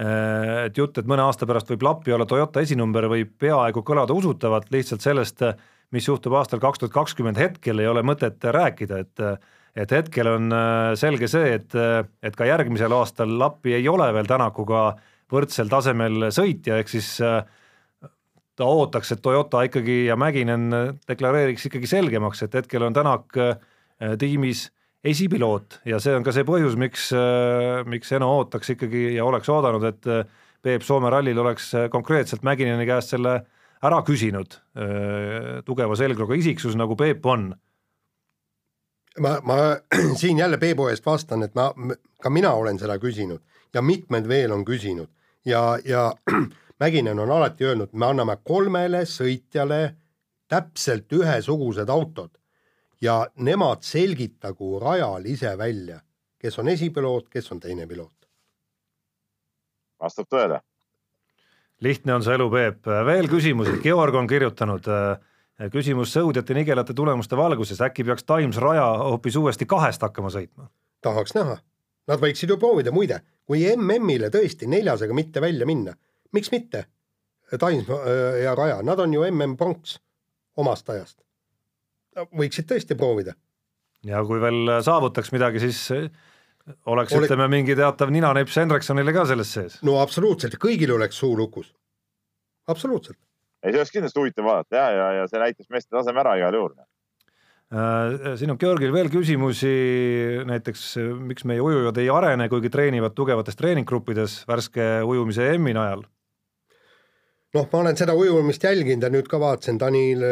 et jutt, et mõne aasta pärast võib Lappi olla Toyota esinumber, võib peaaegu kõlada usutavalt, lihtsalt sellest, mis juhtub aastal kaks tuhat kakskümmend, hetkel ei ole mõtet rääkida, et et hetkel on äh, selge see, et, et ka järgmisel aastal Lappi ei ole veel Tänakuga võrdsel tasemel sõitja, ehk siis äh, ta ootaks, et Toyota ikkagi ja Mäkinen deklareeriks ikkagi selgemaks, et hetkel on Tänak tiimis esipiloot. Ja see on ka see põhjus, miks, äh, miks Eno ootaks ikkagi ja oleks oodanud, et äh, Peep Soome rallil oleks äh, konkreetselt Mäkineni käest selle ära küsinud, tugeva selgroga isiksus, nagu Peep on. ma, ma siin jälle Peebu eest vastan, et ma, ka mina olen seda küsinud ja mitmed veel on küsinud. Ja, ja Mäkinen on alati öelnud, me anname kolmele sõitjale täpselt ühesugused autod ja nemad selgitagu rajal ise välja, kes on esipiloot, kes on teine piloot. vastab tõele. lihtne on see elu, Peep. veel küsimusi, Georg on kirjutanud äh, küsimus sõudjate nigelate tulemuste valguses, äkki peaks Times raja hoopis uuesti kahest hakkama sõitma? tahaks näha. Nad võiksid ju proovida, muide, kui MM-ile tõesti neljasega mitte välja minna, miks mitte? Times äh, ja Raja, nad on ju MM pronks omast ajast võiksid tõesti proovida. ja kui veel saavutaks midagi, siis oleks Ole... ütleme mingi teatav ninanips Hendriksonile ka selles sees. no absoluutselt, kõigil oleks suu lukus. absoluutselt. ei, see oleks kindlasti huvitav vaadata ja, ja, ja see näitas meeste taseme ära igal juhul. Äh, siin on Georgil veel küsimusi, näiteks äh, miks meie ujujad ei arene, kuigi treenivad tugevates treeninggruppides värske ujumise EM-i najal? noh, ma olen seda ujumist jälginud ja nüüd ka vaatasin, Daniel,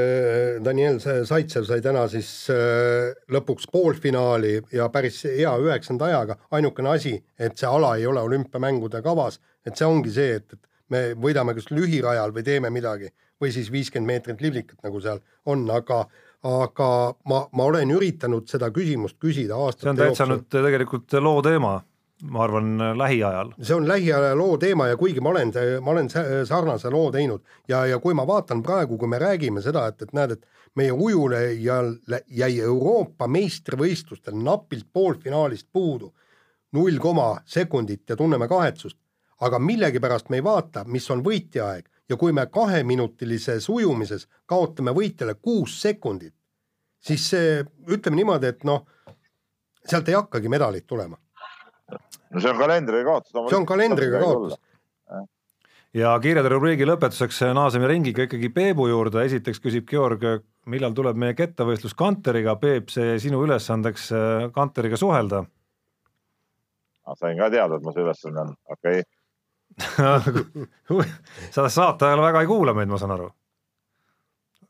Daniel Saitsev sai täna siis äh, lõpuks poolfinaali ja päris hea üheksanda ajaga, ainukene asi, et see ala ei ole olümpiamängude kavas, et see ongi see, et, et me võidame kas lühirajal või teeme midagi või siis viiskümmend meetrit liblikat, nagu seal on, aga aga ma, ma olen üritanud seda küsimust küsida see aastate on täitsa nüüd tegelikult loo teema, ma arvan, lähiajal. see on lähiaja loo teema ja kuigi ma olen, ma olen sarnase loo teinud ja, ja kui ma vaatan praegu, kui me räägime seda, et, et näed, et meie ujulejal jäi Euroopa meistrivõistlustel napilt poolfinaalist puudu null koma sekundit ja tunneme kahetsust, aga millegipärast me ei vaata, mis on võitjaaeg ja kui me kaheminutilises ujumises kaotame võitjale kuus sekundit, siis see, ütleme niimoodi, et noh, sealt ei hakkagi medalit tulema, no see on kalendriga kaotus. see on kalendriga kaotus. ja kiirede rubriigi lõpetuseks naaseme ringiga ikkagi Peebu juurde, esiteks küsib Georg, millal tuleb meie kettavõistlus Kanteriga, Peep, see sinu ülesandeks äh, Kanteriga suhelda sain ka teada, et ma see ülesanne on, okei okay. sa saate ajal väga ei kuula meid, ma saan aru.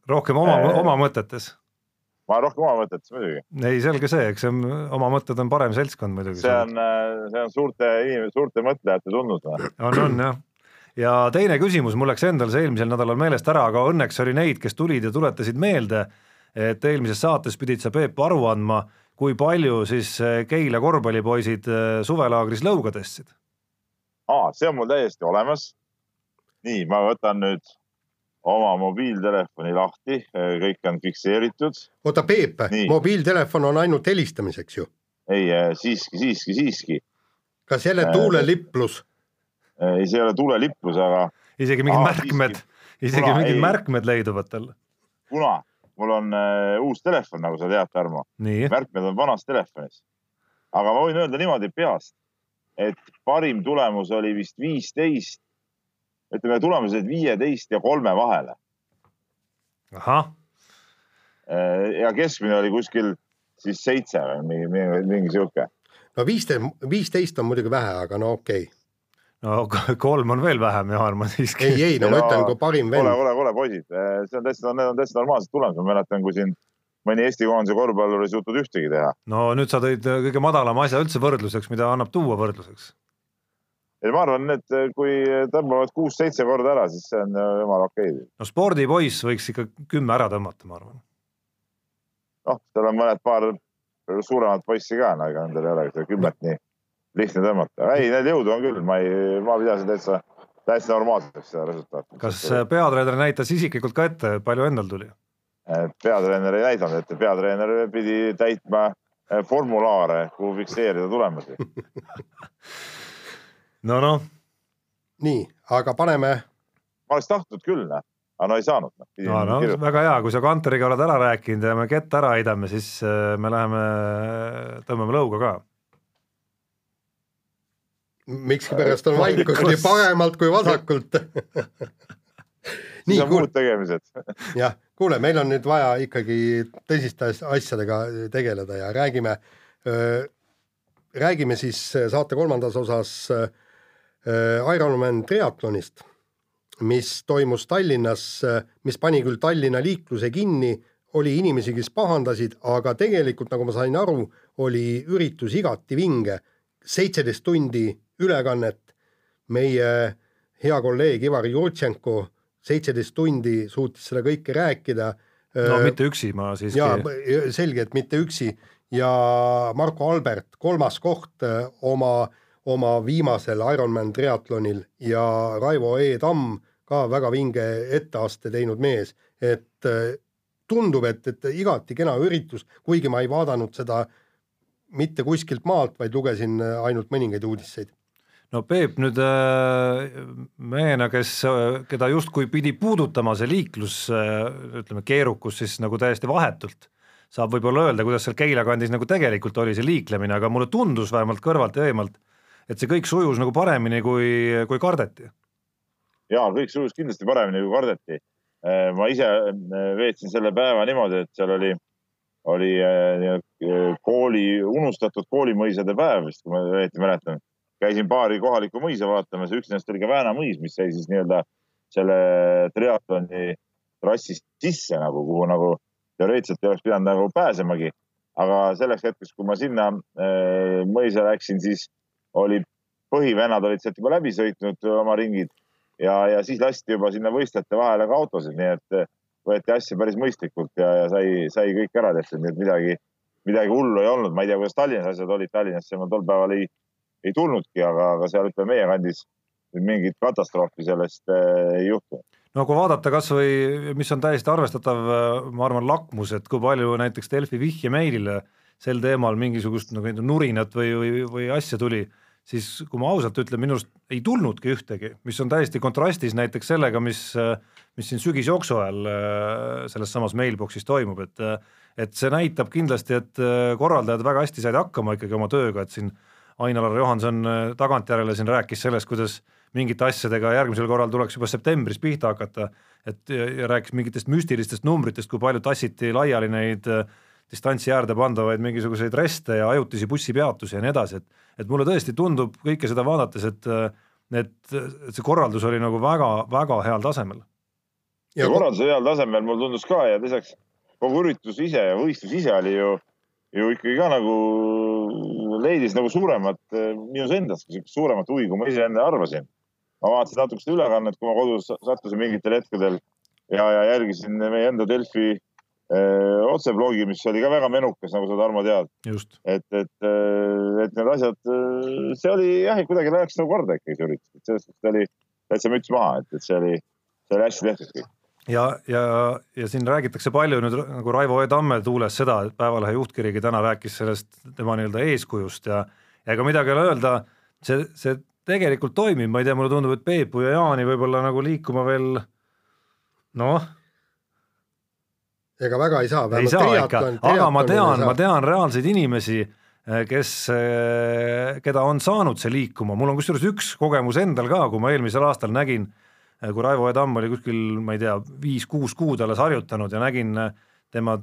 rohkem oma oma mõtetes. Ma rohkem oma mõtetes muidugi. ei, selge see, eks see on, oma mõtted on parem seltskond muidugi. see on, see on suurte inimeste, suurte mõtlejate tunnus. on, on jah ja teine küsimus, mul läks endal see eelmisel nädalal meelest ära, aga õnneks oli neid, kes tulid ja tuletasid meelde, et eelmises saates pidid sa Peep aru andma, kui palju siis eh, Keila korvpallipoisid eh, suvelaagris lõuga tõstsid. aa, see on mul täiesti olemas. nii, ma võtan nüüd oma mobiiltelefoni lahti, kõik on fikseeritud. oota, Peep mobiiltelefon on ainult helistamiseks ju. ei, siiski, siiski, siiski. kas jälle Äh, tuuleliplus? ei, see ei ole tuleliplus, aga isegi mingid Aa, märkmed, isegi Kuna mingid ei- märkmed leiduvad tal. kuna mul on äh, uus telefon, nagu sa tead, Tarmo, märkmed on vanas telefonis. aga ma võin öelda niimoodi peast, et parim tulemus oli vist viisteist, ütleme, tulemused viieteist ja kolme vahele ahah, Äh, ja keskmine oli kuskil siis seitse või mingi, mingi, mingi sihuke. no viisteist, viisteist on muidugi vähe, aga no okei okay.. no kolm on veel vähem, Jaan, ma siiski. ei, ei no ma ütlen, kui parim kuule, vend. kuule, kuule poisid, see on täitsa, need on täitsa normaalsed tulemused, ma mäletan, kui siin mõni Eesti koondise korvpallur ei suutnud ühtegi teha. no nüüd sa tõid äh, kõige madalama asja üldse võrdluseks, mida annab tuua võrdluseks. Ja ma arvan, et kui tõmbavad kuus-seitse korda ära, siis see on äh, jumala okei okay.. no spordipoiss võiks ikka kümme ära tõmmata, ma arvan. noh, seal on mõned paar suuremat poissi ka, no ega nendel ei ole seda kümmet nii lihtne tõmmata. ei, neil jõudu on küll, ma ei, ma pidasin täitsa, täitsa normaalseks seda resultaati. kas äh, peatreener näitas isiklikult ka ette, palju endal tuli? peatreener ei näidanud ette, peatreener pidi täitma formulaare, kuhu fikseerida tulemusi. no noh, nii, aga paneme, ma oleks tahtnud küll, noh, aga no ei saanud. no, no väga hea, kui sa Kanteriga oled ära rääkinud ja me kett ära heidame, siis äh, me läheme, tõmbame lõuga ka. miskipärast on vaikus nii paremalt kui vasakult. nii kuule muud, tegemised. jah, kuule, meil on nüüd vaja ikkagi tõsiste as- asjadega tegeleda ja räägime, räägime siis saate kolmandas osas äh, Ironman triatlonist, mis toimus Tallinnas, mis pani küll Tallinna liikluse kinni, oli inimesi, kes pahandasid, aga tegelikult, nagu ma sain aru, oli üritus igati vinge, seitseteist tundi ülekannet, meie hea kolleeg Ivari Jurtšenko seitseteist tundi suutis seda kõike rääkida. no mitte üksi, ma siiski ja selge, et mitte üksi. Ja Marko Albert, kolmas koht äh, oma, viimasel Ironman triatlonil ja Raivo E Tamm ka väga vinge etteaste teinud mees, et äh, tundub, et, et igati kena üritus, kuigi ma ei vaadanud seda mitte kuskilt maalt, vaid lugesin äh, ainult mõningaid uudiseid. no Peep nüüd äh, mehena, kes, keda justkui pidi puudutama see liiklus, ütleme keerukus siis nagu täiesti vahetult, saab võib-olla öelda, kuidas seal Keila kandis nagu tegelikult oli see liiklemine, aga mulle tundus vähemalt kõrvalt ja eemalt, et see kõik sujus nagu paremini, kui, kui kardeti. ja kõik sujus kindlasti paremini kui kardeti. ma ise veetsin selle päeva niimoodi, et seal oli, oli kooli, unustatud koolimõisade päev vist, kui ma õieti mäletan. käisin paari kohalikku mõisa vaatamas ja üks nendest oli ka Vääna mõis, mis jäi siis nii-öelda selle triatloni trassi sisse nagu, kuhu nagu teoreetiliselt ei oleks pidanud nagu pääsemagi. aga selleks hetkeks, kui ma sinna äh, mõisa läksin, siis oli põhivennad olid sealt juba läbi sõitnud oma ringid ja, ja siis lasti juba sinna võistlejate vahele ka autosid, nii et äh, võeti asja päris mõistlikult ja, ja sai, sai kõik ära tehtud, nii et midagi, midagi hullu ei olnud. ma ei tea, kuidas Tallinnas asjad olid, Tallinnasse ma tol päeval ei, ei tulnudki, aga, aga seal ütleme meie kandis mingit katastroofi sellest äh, ei juhtunud no kui vaadata kasvõi, mis on täiesti arvestatav, ma arvan, lakmus, et kui palju näiteks Delfi vihjemeilile sel teemal mingisugust nagu nurinat või, või, või asja tuli, siis kui ma ausalt ütlen, minu arust ei tulnudki ühtegi, mis on täiesti kontrastis näiteks sellega, mis, mis siin sügisjooksu ajal selles samas mailbox'is toimub, et et see näitab kindlasti, et korraldajad väga hästi said hakkama ikkagi oma tööga, et siin Ain-Alar Johanson tagantjärele siin rääkis sellest, kuidas äh, mingite asjadega järgmisel korral tuleks juba septembris pihta hakata, et ja rääkis mingitest müstilistest numbritest, kui palju tassiti laiali neid äh, distantsi äärde pandavaid mingisuguseid reste ja ajutisi bussipeatusi ja nii edasi, et et mulle tõesti tundub kõike seda vaadates, et et, et see korraldus oli nagu väga-väga heal tasemel. ja korraldus oli heal tasemel, mulle tundus ka ja teiseks kogu üritus ise ja võistlus ise oli ju, ju ikkagi ka nagu leidis nagu suuremat, minus endast suuremat huvi, kui ma ise enne arvasin ma vaatasin natuke seda ülekannet, kui ma kodus sattusin mingitel hetkedel ja, ja jälgisin meie enda Delfi otseblogi, mis oli ka väga menukas, nagu sa, Tarmo, tead. et, et, et need asjad, see oli jah, kuidagi läks nagu korda ikkagi see üritus, et selles suhtes oli täitsa müts maha, et, et see oli, see oli hästi tehtud kõik ja, ja, ja siin räägitakse palju nüüd nagu Raivo E Tamme tuules seda, et Päevalehe juhtkirigi täna rääkis sellest tema nii-öelda eeskujust ja, ja ega midagi ei ole öelda, see, see tegelikult toimib, ma ei tea, mulle tundub, et Peepu ja Jaani võib-olla nagu liikuma veel noh. Ega väga ei saa. ei saa ikka, aga ma tean, ma tean reaalseid inimesi, eh, kes, eh, keda on saanud see liikuma, mul on kusjuures üks kogemus endal ka, kui ma eelmisel aastal nägin, eh, kui Raivo E Tamm oli kuskil, ma ei tea, viis-kuus kuud alles harjutanud ja nägin tema,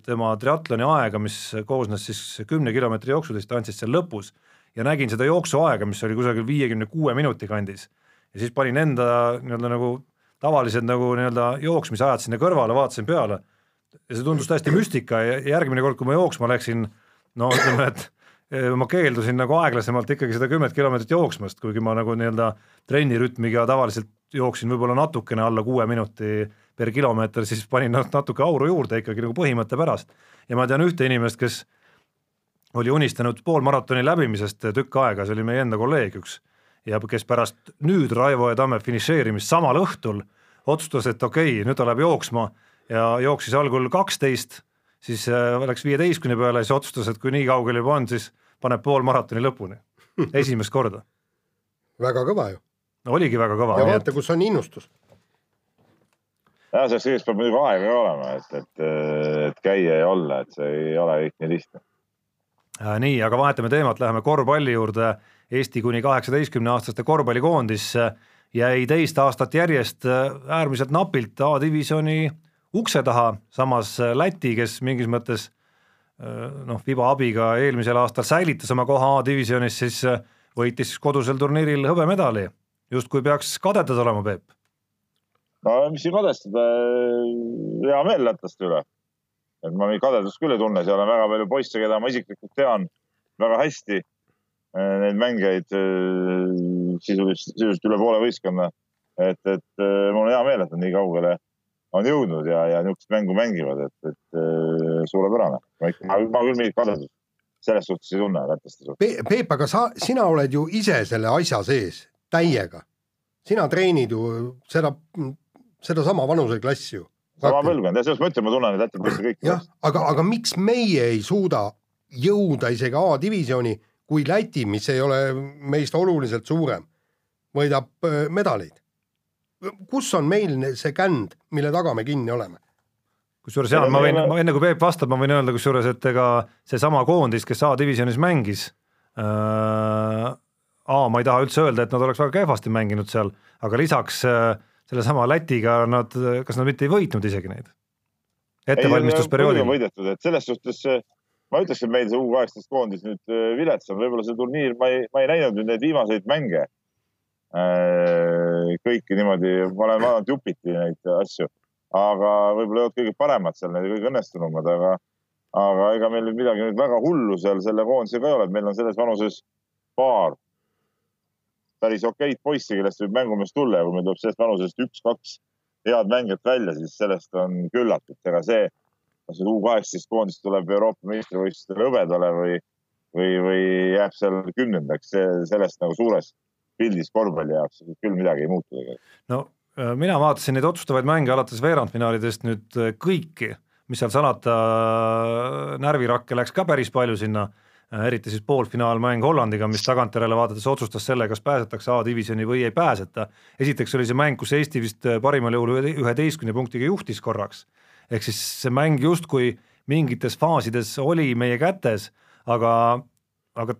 tema triatloni aega, mis koosnes siis kümne kilomeetri jooksudistantsist seal lõpus ja nägin seda jooksuaega, mis oli kusagil viiekümne kuue minuti kandis. ja siis panin enda nii-öelda nagu tavalised nagu nii-öelda jooksmisajad sinna kõrvale, vaatasin peale ja see tundus täiesti müstika ja järgmine kord, kui ma jooksma läksin, no ütleme, et eh, ma keeldusin nagu aeglasemalt ikkagi seda kümmet kilomeetrit jooksmast, kuigi ma nagu nii-öelda trennirütmiga tavaliselt jooksin võib-olla natukene alla kuue minuti per kilomeeter, siis panin natuke auru juurde ikkagi nagu põhimõtte pärast. ja ma tean ühte inimest, kes oli unistanud poolmaratoni läbimisest tükk aega, see oli meie enda kolleeg üks ja kes pärast nüüd Raivo ja Tamme finišeerimist samal õhtul otsustas, et okei okay,, nüüd ta läheb jooksma ja jooksis algul kaksteist, siis äh, läks viieteistkümne peale, siis otsustas, et kui nii kaugel juba on, siis paneb poolmaratoni lõpuni, esimest korda. väga kõva ju. no oligi väga kõva. ja vaata, kus on innustus. jah, selleks kõigeks peab muidugi aega ka olema, et, et, et käia ja olla, et see ei ole kõik nii lihtne Äh, nii, aga vahetame teemat, läheme korvpalli juurde. Eesti kuni kaheksateistkümne aastaste korvpallikoondis jäi teist aastat järjest äärmiselt napilt A-divisjoni ukse taha, samas Läti, kes mingis mõttes noh, Fiba abiga eelmisel aastal säilitas oma koha A-divisjonis, siis võitis kodusel turniiril hõbemedali. justkui peaks kadedad olema, Peep? no mis siin kadestada, hea meel lätlaste üle et ma mingit kadedust küll ei tunne, seal on väga palju poisse, keda ma isiklikult tean väga hästi. Äh, neid mängijaid äh, sisuliselt, sisuliselt üle poole võistkonna. et, et äh, mul on hea meel, et nad nii kaugele on jõudnud ja, ja niisugust mängu mängivad, et, et suurepärane. ma, ma küll mingit kadedust selles suhtes ei tunne lätlaste suhtes Pe. Peep, aga sa, sina oled ju ise selle asja sees täiega. sina treenid ju seda, sedasama vanuseklassi ju sama põlvkond selles mõttes ma tunnen, et Läti poisse kõik. jah, aga, aga miks meie ei suuda jõuda isegi A-divisjoni, kui Läti, mis ei ole meist oluliselt suurem, võidab medaleid. kus on meil see känd, mille taga me kinni oleme? kusjuures Jaan, ma võin, enne kui Peep vastab, ma võin öelda kusjuures, et ega seesama koondis, kes A-divisjonis mängis äh,, A, ma ei taha üldse öelda, et nad oleks väga kehvasti mänginud seal, aga lisaks äh, sellesama Lätiga nad, kas nad mitte ei võitnud isegi neid? ettevalmistusperioodil. võidetud, et selles suhtes ma ütleks, et meil see U kaheksateist koondis nüüd äh, vilets on, võib-olla see turniir, ma ei, ma ei näinud nüüd neid viimaseid mänge. Äh, kõiki niimoodi, ma olen vaadanud jupiti neid asju, aga võib-olla ei olnud kõige paremad seal, need kõige õnnestunumad, aga, aga ega meil nüüd midagi nüüd väga hullu seal selle koondisega ei ole, et meil on selles vanuses paar päris okeid poissi, kellest võib mängumees tulla. Ja kui meil tuleb sellest vanusest üks-kaks head mängijat välja, siis sellest on küllalt, et ega see, kas see U kaheksateist koondis tuleb Euroopa meistrivõistlustele hõbedale või, või, või jääb seal kümnendaks, sellest nagu suures pildis korvpalli jaoks küll midagi ei muutu tegelikult. no äh, mina vaatasin neid otsustavaid mänge alates veerandfinaalidest nüüd äh, kõiki, mis seal salata, äh, närvirakke läks ka päris palju sinna eriti siis poolfinaalmäng Hollandiga, mis tagantjärele vaadates otsustas selle, kas pääsetakse A-divisjoni või ei pääseta. esiteks oli see mäng, kus Eesti vist parimal juhul üheteistkümne punktiga juhtis korraks, ehk siis see mäng justkui mingites faasides oli meie kätes, aga, aga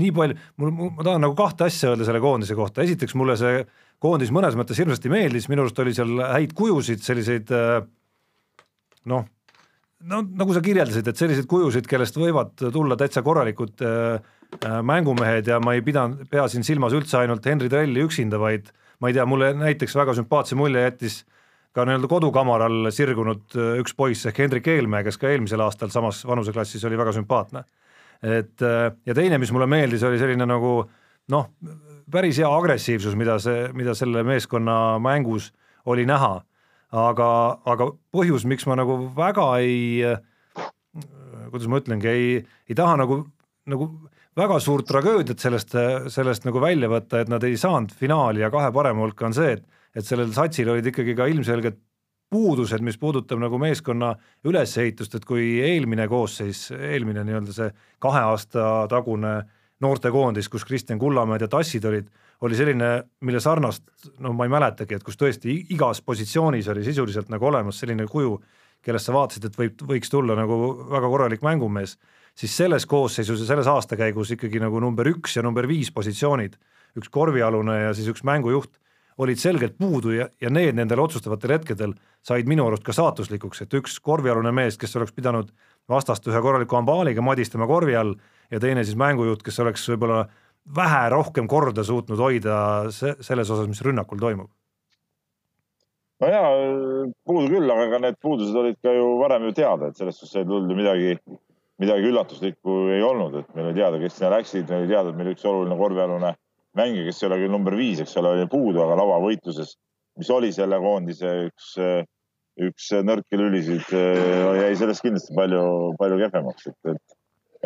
nii palju, mul, ma tahan nagu kahte asja öelda selle koondise kohta, esiteks mulle see koondis mõnes mõttes hirmsasti meeldis, minu arust oli seal häid kujusid, selliseid äh, noh no nagu sa kirjeldasid, et selliseid kujusid, kellest võivad tulla täitsa korralikud äh, äh, mängumehed ja ma ei pidanud, pea siin silmas üldse ainult Henri Trelli üksinda, vaid ma ei tea, mulle näiteks väga sümpaatse mulje jättis ka nii-öelda kodukamaral sirgunud äh, üks poiss ehk Hendrik Eelmäe, kes ka eelmisel aastal samas vanuseklassis oli väga sümpaatne. et äh, ja teine, mis mulle meeldis, oli selline nagu noh, päris hea agressiivsus, mida see, mida selle meeskonna mängus oli näha aga, aga põhjus, miks ma nagu väga ei, kuidas ma ütlengi, ei, ei taha nagu, nagu väga suurt tragöödiat sellest, sellest nagu välja võtta, et nad ei saanud finaali ja kahe parema hulka, on see, et, et sellel satsil olid ikkagi ka ilmselged puudused, mis puudutab nagu meeskonna ülesehitust, et kui eelmine koosseis, eelmine nii-öelda see kahe aasta tagune noortekoondis, kus Kristjan Kullamäed ja Tassid olid oli selline, mille sarnast no ma ei mäletagi, et kus tõesti igas positsioonis oli sisuliselt nagu olemas selline kuju, kellest sa vaatasid, et võib, võiks tulla nagu väga korralik mängumees, siis selles koosseisus ja selles aastakäigus ikkagi nagu number üks ja number viis positsioonid, üks korvialune ja siis üks mängujuht, olid selgelt puudu ja, ja need nendel otsustavatel hetkedel said minu arust ka saatuslikuks, et üks korvialune mees, kes oleks pidanud vastast ühe korraliku ambaaliga madistama korvi all ja teine siis mängujuht, kes oleks võib-olla vähe rohkem korda suutnud hoida se selles osas, mis rünnakul toimub? no jaa, puudu küll, aga ega need puudused olid ka ju varem ju teada, et selles suhtes ei tulnud ju midagi, midagi üllatuslikku ei olnud, et meil oli teada, kes sinna läksid, meil oli teada, et meil üks oluline korvpallialune mängija, kes ei ole küll number viis, eks ole, oli puudu, aga lauavõitluses, mis oli selle koondise üks, üks nõrki lülisid, jäi sellest kindlasti palju, palju kehvemaks, et, et,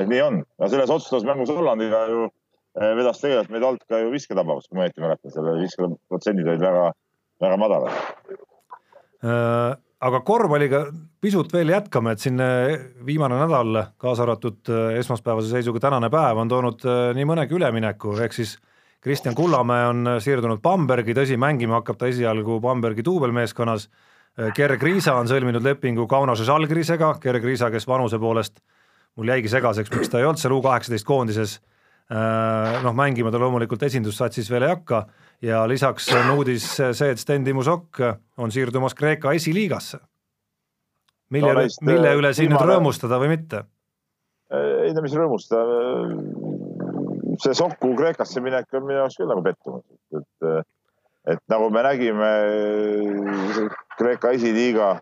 et nii on. no selles otsustavas mängus Hollandiga ju Eh, vedas tegelikult meid alt ka ju visketabavust, kui ma õieti mäletan, selle viskeprotsendid olid väga, väga madalad äh, aga korvpalliga pisut veel jätkame, et siin äh, viimane nädal, kaasa arvatud äh, esmaspäevase seisuga tänane päev, on toonud nii mõnegi ülemineku, ehk siis Kristjan Kullamäe on siirdunud Bambergi, tõsi, mängima hakkab ta esialgu Bambergi duubelmeeskonnas, Gerg Riisa on sõlminud lepingu Kaunase Žalgirisega, Gerg Riisa, kes vanuse poolest mul jäigi segaseks, miks ta ei olnud seal U kaheksateist koondises Äh, noh, mängima ta loomulikult esindussatsis veel ei hakka ja lisaks on uudis see, et Sten Timo Sokk on siirdumas Kreeka esiliigasse. mille no,, mille üle siin nüüd rõõmustada või mitte? ei no mis rõõmustada, see Soku Kreekasse minek on minu jaoks küll nagu pettumus, et, et nagu me nägime Kreeka esiliiga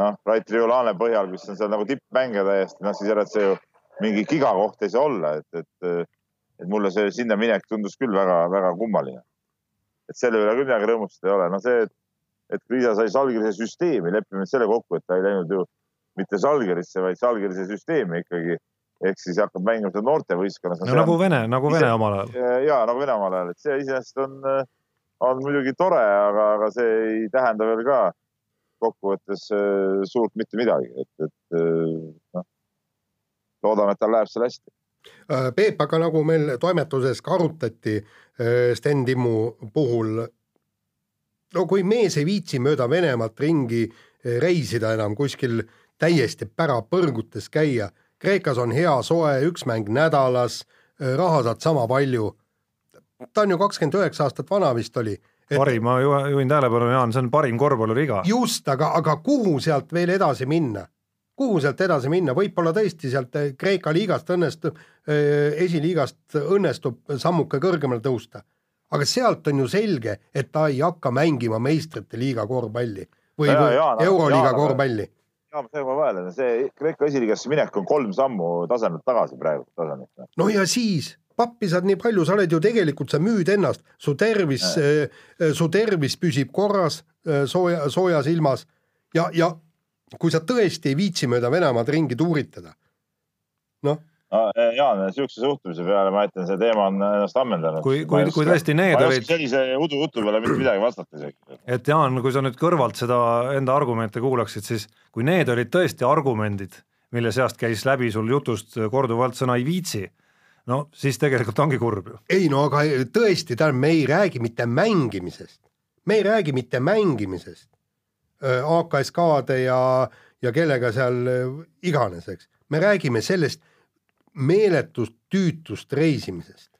noh, Rait Riolane põhjal, mis on seal nagu tippmängija täiesti, noh siis järelikult see ju mingi gigakoht ei saa olla, et, et et mulle see sinna minek tundus küll väga-väga kummaline. et selle üle küll midagi rõõmustada ei ole, no see, et, et Kriisa sai Salgirise süsteemi, lepime selle kokku, et ta ei läinud ju mitte Salgirisse, vaid Salgirise süsteemi ikkagi ehk siis hakkab mängima seda noortevõistkonnas no,. nagu Vene, nagu Vene omal ajal. ja nagu Vene omal ajal, et see iseenesest on, on muidugi tore, aga, aga see ei tähenda veel ka kokkuvõttes äh, suurt mitte midagi, et, et äh, noh, loodame, et tal läheb seal hästi Äh, Peep, aga nagu meil toimetuses ka arutati äh, Sten Timmu puhul, no kui mees ei viitsi mööda Venemaad ringi äh, reisida enam kuskil täiesti pärapõrgutes käia, Kreekas on hea soe, üks mäng nädalas, raha saad sama palju, ta on ju kakskümmend üheksa aastat vana vist oli. parim, ma ju- juhin tähelepanu, Jaan, see on parim korvpalluriga. just, aga, aga kuhu sealt veel edasi minna? kuhu sealt edasi minna, võib-olla tõesti sealt eh, Kreeka liigast õnnestub, esiliigast õnnestub sammuke kõrgemale tõusta. aga sealt on ju selge, et ta ei hakka mängima meistrite liiga korvpalli või, või euroliiga korvpalli. Ja ma segan vahele, see Kreeka esiliigasse minek on kolm sammu tasemelt tagasi praegu tasemelt. no ja siis pappi saad nii palju, sa oled ju tegelikult, sa müüd ennast, su tervis, su tervis püsib korras eh, sooja, soojas ilmas ja, ja kui sa tõesti ei viitsi mööda Venemaad ringi tuuritada, noh, Jaan, niisuguse suhtumise peale ma ütlen, see teema on ennast ammendanud. kui, kui, kui tõesti need ma ei olid oska, sellise udujutu peale mitte midagi vastata isegi. et Jaan, kui sa nüüd kõrvalt seda enda argumente kuulaksid, siis kui need olid tõesti argumendid, mille seast käis läbi sul jutust korduvalt sõna ei viitsi, no siis tegelikult ongi kurb ju. ei no aga tõesti, tähendab, me ei räägi mitte mängimisest, me ei räägi mitte mängimisest. AKSK-de ja, ja kellega seal öö, iganes, eks, me räägime sellest meeletust tüütust reisimisest.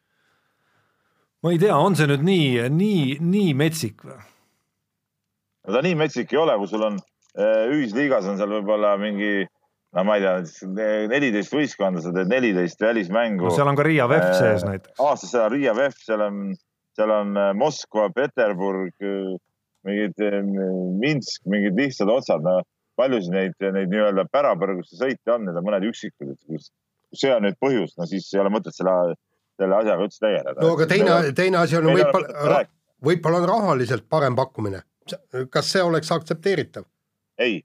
ma ei tea, on see nüüd nii, nii, nii metsik või? no ta nii metsik ei ole, kui sul on eh, ühisliigas on seal võib-olla mingi, no ma ei tea, neliteist võistkonda, sa teed neliteist välismängu no seal on ka Riia VEF Äh, sees näiteks. aastas seal on Riia VEF, seal on, seal on äh, Moskva, Peterburg, mingid äh, Minsk, mingid lihtsad otsad, no paljusid neid, neid nii-öelda pärapõrgusse sõite on, need on mõned üksikud, et kus see on nüüd põhjus, no siis ei ole mõtet selle, selle asjaga üldse tegeleda. no aga teine, teine asi on võib-olla võib-olla on rahaliselt parem pakkumine. kas see oleks aktsepteeritav? ei,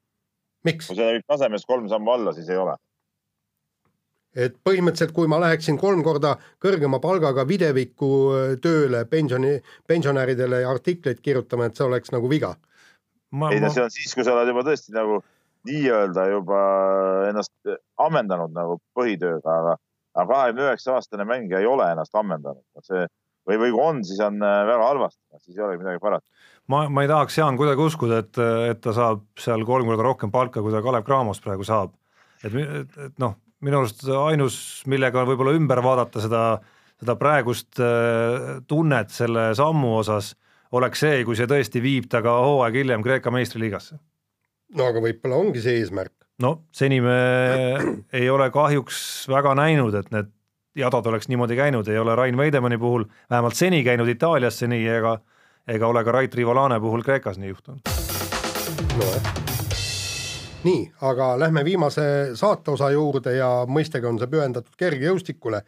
miks kui? see viib tasemest kolm sammu alla, siis ei ole. et põhimõtteliselt, kui ma läheksin kolm korda kõrgema palgaga videviku öö, tööle pensioni, pensionäridele artikleid kirjutama, et see oleks nagu viga. ma, ei no ma see on siis, kui sa oled juba tõesti nagu nii-öelda juba ennast ammendanud nagu põhitööga, aga, aga kahekümne üheksa aastane mängija ei ole ennast ammendanud. see või, või kui on, siis on äh, väga halvasti, siis ei olegi midagi parata. ma, ma ei tahaks, Jaan, kuidagi uskuda, et, et ta saab seal kolm korda rohkem palka, kui ta Kalev Cramos praegu saab. et, et, et noh, minu arust ainus, millega võib-olla ümber vaadata seda, seda praegust äh, tunnet selle sammu osas, oleks see, kui see tõesti viib ta ka hooaeg hiljem Kreeka meistriliigasse. No aga võib-olla ongi see eesmärk. no seni me ei ole kahjuks väga näinud, et need jadad oleks niimoodi käinud, ei ole Rain Veidemanni puhul vähemalt seni käinud Itaaliasse nii ega ega ole ka Rait Rivolane puhul Kreekas nii juhtunud. nojah. nii, aga lähme viimase saateosa juurde ja mõistagi on see pühendatud kergejõustikule.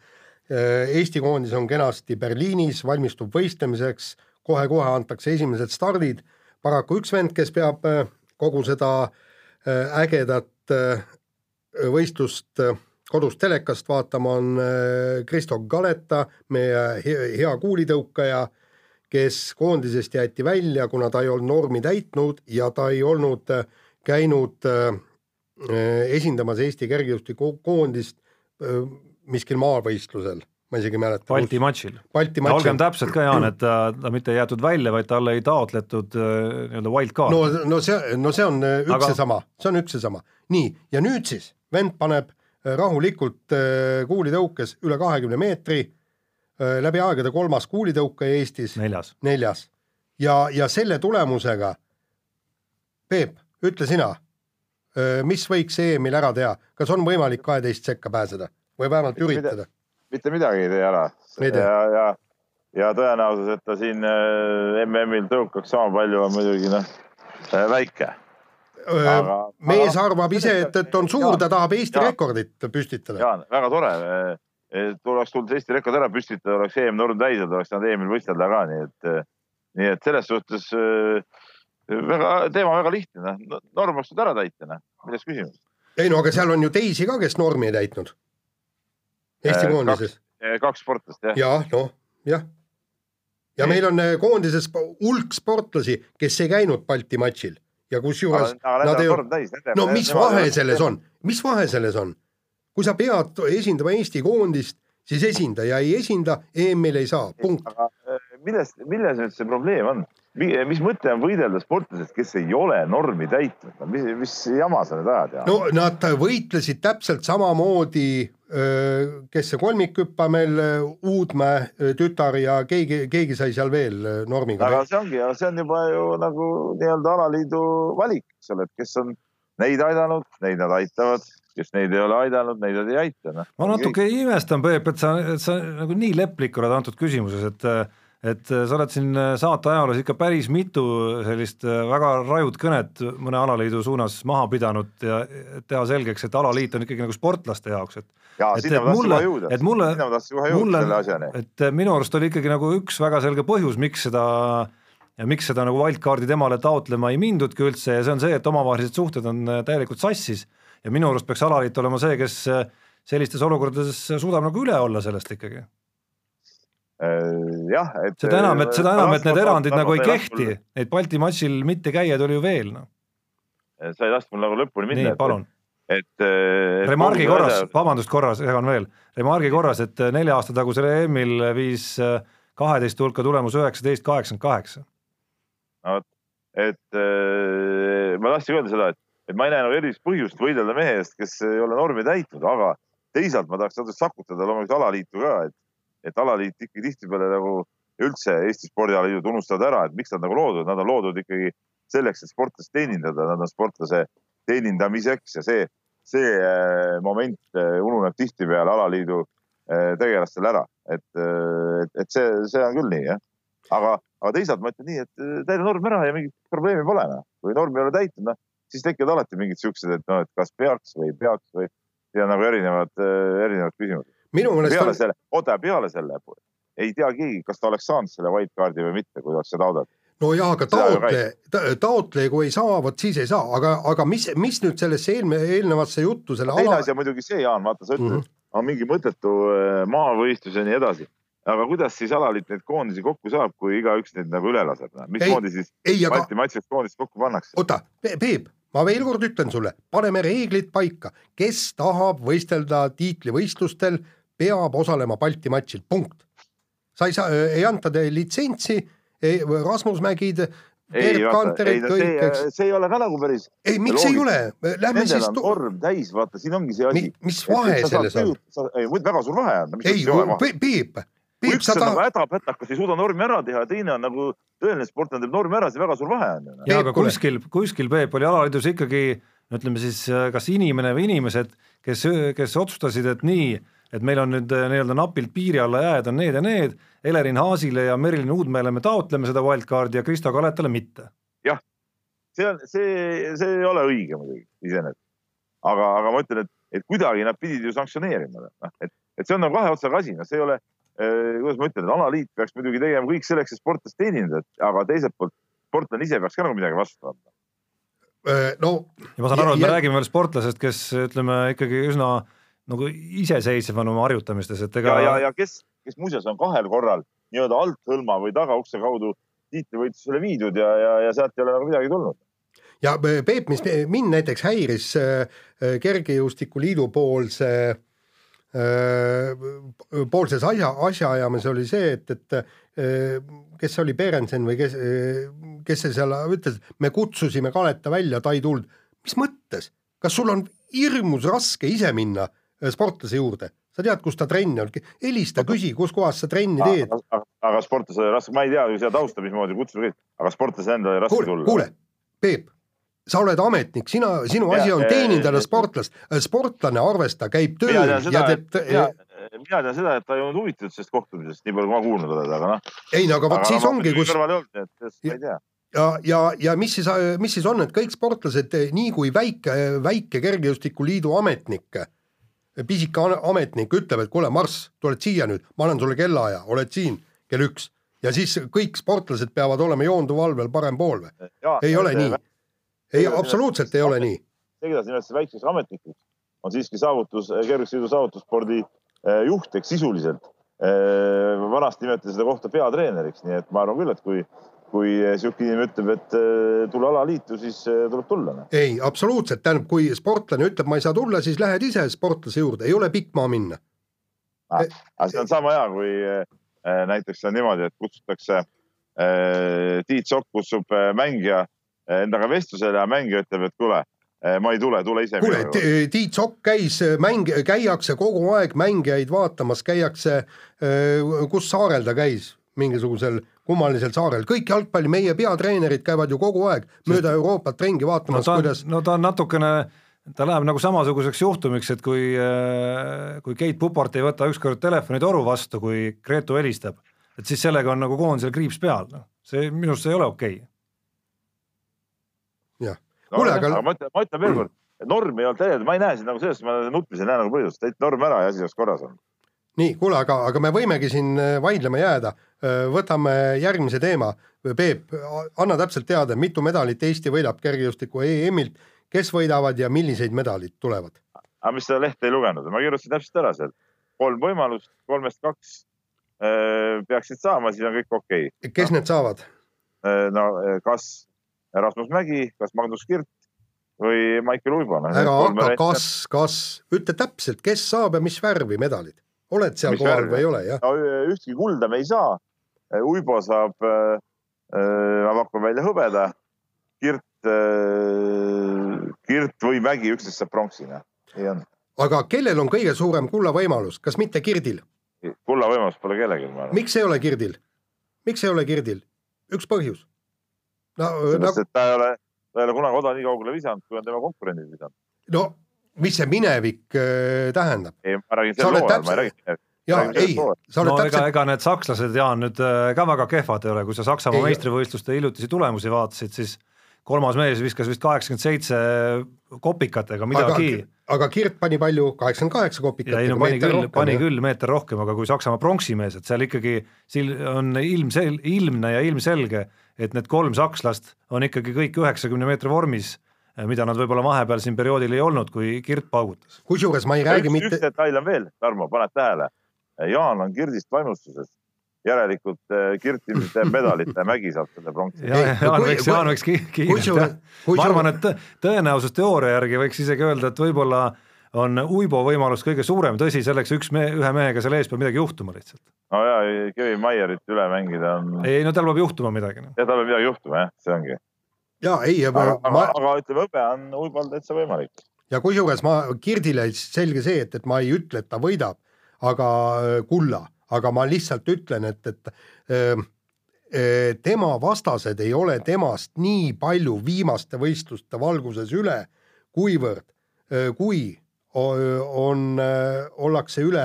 Eesti koondis on kenasti Berliinis, valmistub võistlemiseks kohe,, kohe-kohe antakse esimesed stardid. paraku üks vend, kes peab äh, kogu seda äh, ägedat äh, võistlust äh, kodus telekast vaatama, on Kristo Galeta, meie hea, kuulitõukaja kes koondisest jäeti välja, kuna ta ei olnud normi täitnud ja ta ei olnud käinud esindamas Eesti kergejõustikukoondist miskil maavõistlusel, ma isegi ei mäleta. Balti matšil. Balti ja olgem matšil. täpsed ka, Jaan, et ta, ta mitte ei jäetud välja, vaid talle ei taotletud äh, nii-öelda wildcard'i no, no see, no see on äh, üks Aga- Aga... seesama, see on üks seesama. nii, ja nüüd siis vend paneb äh, rahulikult äh, kuulitõukes üle kahekümne meetri, läbi aegade kolmas kuulitõukaja Eestis neljas. neljas ja, ja selle tulemusega, Peep, ütle sina, mis võiks EM-il ära teha, kas on võimalik kaheteist sekka pääseda või vähemalt üritada? Mitte midagi ei tee ära. Ja, ja, ja tõenäosus, et ta siin äh, MM-il tõukaks sama palju, on muidugi noh, väike. Aga- mees aga- arvab ise, et, et on suur, ta tahab Eesti Jaan. rekordit püstitada. Jaan, väga tore. oleks tulnud Eesti rekord ära püstitada, oleks EM Nord täis olnud, oleks saanud EM-il võistelda ka, nii et, nii et selles suhtes äh, väga, teema väga lihtne, noh, norm oleks tulnud ära täita, noh, milles küsimus. ei no aga seal on ju teisi ka, kes normi ei täitnud. Eesti Eh, koondises. kaks sportlast jah, jah, noh, jah. ja meil on eh, koondises hulk sportlasi, kes ei käinud Balti matšil ja kusjuures nad ei täis. no mis vahe selles on, mis vahe selles on? kui sa pead esindama Eesti koondist, siis esinda ja ei esinda, EM-il ei saa, punkt. aga äh, millest, milles nüüd see probleem on? mis mõte on võidelda sportlasest, kes ei ole normi täitnud, mis, mis jama sa nüüd ajad ja no nad võitlesid täpselt samamoodi, kes see kolmikhüppa meil, Uudmäe tütar ja keegi, keegi sai seal veel normiga aga. see ongi, see on juba ju nagu nii-öelda alaliidu valik, eks ole, et kes on neid aidanud, neid nad aitavad, kes neid ei ole aidanud, neid nad ei aita, noh. ma natuke imestan, Peep, et sa, et sa nagu nii leplik oled antud küsimuses, et et sa oled siin saate ajaloos ikka päris mitu sellist väga rajut kõnet mõne alaliidu suunas maha pidanud ja teha selgeks, et alaliit on ikkagi nagu sportlaste jaoks, et ja et- sinna ma tahtsin mulle- kohe jõuda, et mulle- sinna ma tahtsin kohe jõuda selle asjani. et minu arust oli ikkagi nagu üks väga selge põhjus, miks seda ja miks seda nagu wildcard'i temale taotlema ei mindudki üldse ja see on see, et omavahelised suhted on täielikult sassis ja minu arust peaks alaliit olema see, kes sellistes olukordades suudab nagu üle olla sellest ikkagi. jah, et. seda enam, et seda enam, et need erandid nagu ei kehti, neid Balti matšil mitte käijaid oli ju veel noh, sa ei lasknud mul nagu lõpuni nii minna. palun, et. et remargi kogu korras vabandust korras, segan veel, remargi korras, et nelja aasta tagusel EM-il viis kaheteist hulka tulemus üheksateist kaheksakümmend kaheksa. et äh, ma tahtsin öelda seda, et, et ma ei näe nagu erilist põhjust võidelda mehe eest, kes ei ole normi täitnud, aga teisalt ma tahaks natuke sakutada loomulikult alaliitu ka, et, et alaliit ikkagi tihtipeale nagu üldse Eesti spordialaliidud unustavad ära, et miks nad nagu loodud, nad on loodud ikkagi selleks, et sportlast teenindada, nad on sportlase teenindamiseks ja see, see äh, moment äh, ununeb tihtipeale alaliidu äh, tegelastel ära, et, et, et see, see on küll nii jah aga, aga teisalt ma ütlen nii, et täida norm ära ja mingit probleemi pole. kui norm ei ole täitud, noh siis tekivad alati mingid siuksed, et noh, et kas peaks või ei peaks või ja nagu erinevad, erinevad küsimused. Minu meelest peale on, selle, oota, peale selle ei tea keegi, kas ta oleks saanud selle wildcard'i või mitte, kui ta oleks seda taotlenud. nojah, aga taotle, taotle, kui ei saa, vot siis ei saa, aga, aga mis, mis nüüd sellesse eelme-, eelnevasse juttu selle teine ala asi, on muidugi see, Jaan, vaata, sa ütled mm. -hmm. on mingi mõttetu äh, maavõistlus ja nii edasi. aga kuidas siis alaliit neid koondisi kokku saab, kui igaüks neid nagu üle laseb? mismoodi siis ei, aga Balti matšist koondist kokku pannakse? oota, Peep, ma veel kord ütlen sulle, paneme reeglid paika, kes tahab võistelda tiitlivõistlustel, peab osalema Balti matšil, punkt. sa ei saa, ei anta teile litsentsi, Rasmus Mägid, Gerd Kanterid no kõik, see eks,. see ei ole ka nagu päris. ei, miks ei ole, lähme Nendel siis on, norm täis, vaata, siin ongi see asi. mis vahe selles on? ei, väga suur vahe on. ei, Peep, Peep, üks sa on nagu tahad, hädapätakas, ei suuda normi ära teha ja teine on nagu tõeline sportlane teeb normi ära, siis väga suur vahe on ju. ja aga kuskil, kuskil Peep oli alaliidus ikkagi ütleme siis äh, kas inimene või inimesed, kes, kes otsustasid, et nii, et meil on nüüd äh, nii-öelda napilt piiri alla jääd on need ja need, Elerin Haasile ja Merilin Uudmäele me taotleme seda wildcard'i ja Kristo Kaletale mitte. see on, see, see ei ole õige muidugi iseenesest. aga, aga ma ütlen, et, et kuidagi nad pidid ju sanktsioneerima, noh, et, et see on nagu kahe otsaga asi, noh, see ei ole eh,, kuidas ma ütlen, alaliit peaks muidugi tegema kõik selleks, et sportlast teenindada, aga teiselt poolt sportlane ise peaks ka nagu midagi vastu andma. no ja ma saan aru, et me Ja- räägime veel sportlasest, kes ütleme ikkagi üsna nagu iseseisv on oma harjutamistes, et ega ja, ja, ja kes, kes muuseas on kahel korral nii-öelda althõlma või tagaukse kaudu tiitlivõistlusele viidud ja, ja, ja sealt ei ole nagu midagi tulnud. ja Peep, mis mind näiteks häiris äh, äh, Kergejõustikuliidu poolse äh, poolses asja, asjaajamises oli see, et, et äh, kes see oli, Berensen või kes, kes see seal ütles, me kutsusime Kaleta välja, ta ei tulnud. mis mõttes, kas sul on hirmus raske ise minna äh, sportlase juurde, sa tead, kus ta trenn on, helista, küsi, kus kohas sa trenni teed. aga, sportlasel oli raske, ma ei tea ju seda tausta, mismoodi kutsuda kõik, aga sportlasel endal oli raske kuule, tulla. kuule, Peep, sa oled ametnik, sina, sinu Ja, asi on ja, teenindada ja, sportlast, sportlane, arvesta, käib tööl seda ja, et teeb, mina, tean seda, et ta ei olnud huvitatud sellest kohtumisest, nii palju kui ma kuulnud olen, aga noh. ei no aga vot siis ongi, kus kõrval ei olnud, et ma ei tea. ja, ja, ja mis siis, mis siis on, et kõik sportlased, nii kui väike, väike Kergejõustikuliidu ametnik, pisike ametnik ütleb, et kuule, Marss, tuled siia nüüd, ma annan sulle kellaaja, oled siin kell üks ja siis kõik sportlased peavad olema joonduvalvel parem pool või? ei ole nii. ei, absoluutselt ei ole nii. see, keda sa nimetasid väikseks ametnikuks, on siiski saavutus, kergejõustiku saavutusspordi eh, juht ehk sisuliselt. vanasti nimetati seda kohta peatreeneriks, nii et ma arvan küll, et kui, kui sihuke inimene ütleb, et eh, tule alaliitu, siis eh, tuleb tulla. ei, absoluutselt, tähendab, kui sportlane ütleb, ma ei saa tulla, siis lähed ise sportlase juurde, ei ole pikk maa minna. aga see on sama hea, kui, Äh, näiteks on niimoodi, et kutsutakse äh, Tiit Sokk kutsub äh, mängija endaga vestlusele ja mängija ütleb, et kuule ma ei tule, tule ise kuule. Tiit Sokk käis mäng, käiakse kogu aeg mängijaid vaatamas, käiakse, kus saarel ta käis, mingisugusel kummalisel saarel, kõik jalgpalli, meie peatreenerid käivad ju kogu aeg mööda Euroopat ringi no vaatamas, ta on kuidas, no ta on natukene, ta läheb nagu samasuguseks juhtumiks, et kui, kui Keit Pupart ei võta ükskord telefonitoru vastu, kui Gretu helistab, et siis sellega on nagu koondisel kriips peal, noh, see minu arust ei ole okei okay.. jah. No, kuule, aga ma ütlen, ma ütlen veel kord, norm ei olnud täielikult, ma ei näe siin nagu sellest, ma nutmisin, ei näe nagu põhjust, täitsa norm ära ja asi oleks korras olnud. nii, kuule, aga, aga me võimegi siin äh, vaidlema jääda. võtame järgmise teema. Peep, anna täpselt teada, mitu medalit Eesti võidab kergejõustiku EM-ilt, kes võidavad ja milliseid medalid tulevad? aga mis seda lehte ei lugenud, ma kirjutasin täpselt ära seal. kolm võimalust, kolmest kaks äh, peaksid saama, siis on kõik okei kes need saavad? okay.. no äh, kas Rasmus Mägi, kas Magnus Kirt või Maicel Uibo. ära hakka, kas, kas, ütle täpselt, kes saab ja mis värvi medalid. Oled seal Mis kohal värvi? või ei ole, jah? no ühtki kulda me ei saa. Uibo saab, ma pakun välja hõbeda. Kirt, Kirt või Mägi, üksteist saab pronksi, noh. nii on. aga kellel on kõige suurem kulla võimalus, kas mitte Kirdil? kulla võimalust pole kellelgi, ma arvan. miks ei ole Kirdil? miks ei ole Kirdil? üks põhjus. no sellepärast, nagu, ta ei ole, ta ei ole kunagi oda nii kaugele visanud, kui on tema konkurendid visanud. no mis see minevik äh, tähendab? ei, ma räägin Sa sel oled hooajal, ma ei räägi. ja Räägime sellest ei sa oled no ega, täpselt, ega need sakslased, Jaan, nüüd äh, ka väga kehvad ei ole, kui sa Saksamaa Ei. meistrivõistluste hiljutisi tulemusi vaatasid, siis kolmas mees viskas vist kaheksakümmend seitse kopikatega aga midagi, aga Kirt pani palju, kaheksakümmend kaheksa ja kopikat. ei no pani küll, pani küll meeter rohkem, aga kui Saksamaa pronksimees, et seal ikkagi sil- on ilmsel-, ilmne ja ilmselge, et need kolm sakslast on ikkagi kõik üheksakümne meetri vormis, mida nad võib-olla vahepeal siin perioodil ei olnud, kui Kirt paugutas. kusjuures ma ei räägi üks, mitte üks, detail on veel, Tarmo, paned tähele. Jaan on Kirdist vaimustuses. järelikult eh, Kirt ilmselt jääb medalita ja Mägi saab selle pronksi. Jaan võiks, kui- Jaan võiks kiirelt, ma arvan, et tõ- tõenäosusteooria järgi võiks isegi öelda, et võib-olla on Uibo võimalus kõige suurem, tõsi, selleks üks mehe, ühe mehega seal ees peab midagi juhtuma lihtsalt. no ja Kevin Maierit üle mängida on, ei no tal peab juhtuma midagi, noh. ja tal peab midagi juhtuma jah, see ongi. Ja ei, aga, aga ma, aga ütleme, hõbe on Uibal täitsa võimalik. ja kusjuures ma Kirdile selge see, et, et ma ei ütle, et ta võidab, aga äh, kulla, aga ma lihtsalt ütlen, et, et äh, äh, tema vastased ei ole temast nii palju viimaste võistluste valguses üle, kuivõrd äh, kui on, ollakse üle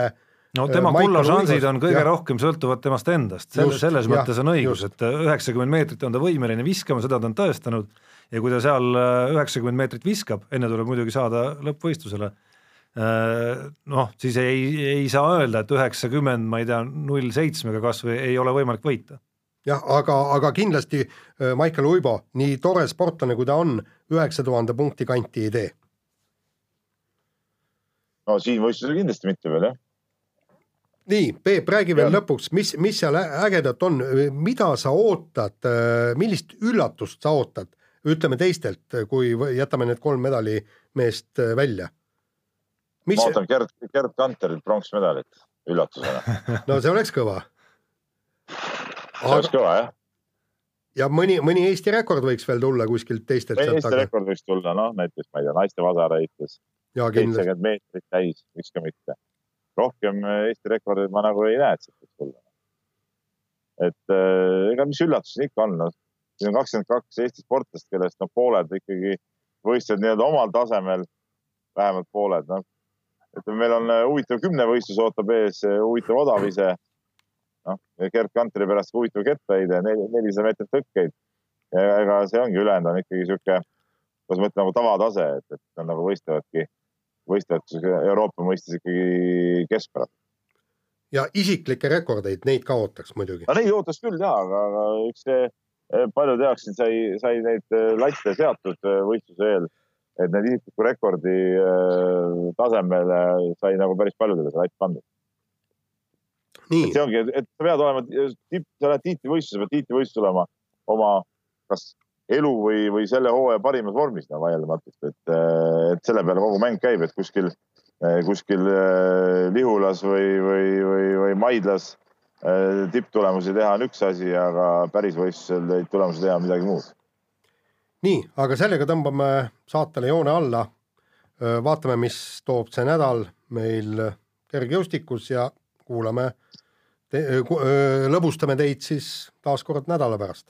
no tema Michael kullašansid Uibost, on kõige jah. rohkem sõltuvad temast endast, selles jah, mõttes on õigus, et üheksakümmend meetrit on ta võimeline viskama, seda ta on tõestanud ja kui ta seal äh, üheksakümmend meetrit viskab, enne tuleb muidugi saada lõppvõistlusele, noh, siis ei, ei saa öelda, et üheksakümmend, ma ei tea, null seitsmega kas või ei ole võimalik võita. jah, aga, aga kindlasti äh, Michael Uibo, nii tore sportlane, kui ta on, üheksa tuhande punkti kanti ei tee. no siin võistlusel kindlasti mitte veel jah. nii, Peep, räägi veel Jah. lõpuks, mis, mis seal ägedat on, mida sa ootad, millist üllatust sa ootad, ütleme teistelt, kui jätame need kolm medalimeest äh, välja? mis ma, ootan Gerd, Gerd Kanterilt pronksmedalit üllatusena. no see oleks kõva. see oleks kõva jah. ja mõni, mõni Eesti rekord võiks veel tulla kuskilt teistelt Eesti taga rekord võiks tulla, noh näiteks ma ei tea, naiste ja kindlasti, seitsekümmend meetrit täis, miks ka mitte. Rohkem äh, Eesti rekordeid ma nagu ei näe, et sealt võiks tulla. et äh, ega mis üllatus siin ikka on, noh. siin on kakskümmend kaks Eesti sportlast, kellest noh, pooled ikkagi võistlevad nii-öelda omal tasemel, vähemalt pooled, noh. ütleme, meil on äh, huvitav kümnevõistlus ootab ees, huvitav odavise. noh, Gerd Kanteri pärast huvitav kettaheide, nelisada meetrit tõkkeid. ega see ongi, ülejäänud on ikkagi sihuke, kuidas ma ütlen, nagu tavatase, et, et nad nagu võistlevadki võistlevad siis Euroopa mõistes ikkagi keskpäralt. ja isiklikke rekordeid, neid ka ootaks muidugi. no neid ootas küll ja, aga, aga eks see eh, paljud jaoks siin sai, sai neid eh, latte seatud eh, võistluse eel. et need isikliku rekordi tasemele sai nagu päris paljudele see latt pandud. et, see ongi, et sa pead olema tipp, sa lähed tiitlivõistlusele, pead tiitlivõistlusele olema oma kas elu või, või selle hooaja parimas vormis, no vaieldamatult, et, et selle peale kogu mäng käib, et kuskil, kuskil eh, Lihulas või, või, või, või Maidlas tipptulemusi teha on üks asi, aga päris võistlusel neid tulemusi teha on midagi muud. nii, aga sellega tõmbame saatele joone alla. vaatame, mis toob see nädal meil kergejõustikus ja kuulame, lõbustame teid siis taas kord nädala pärast.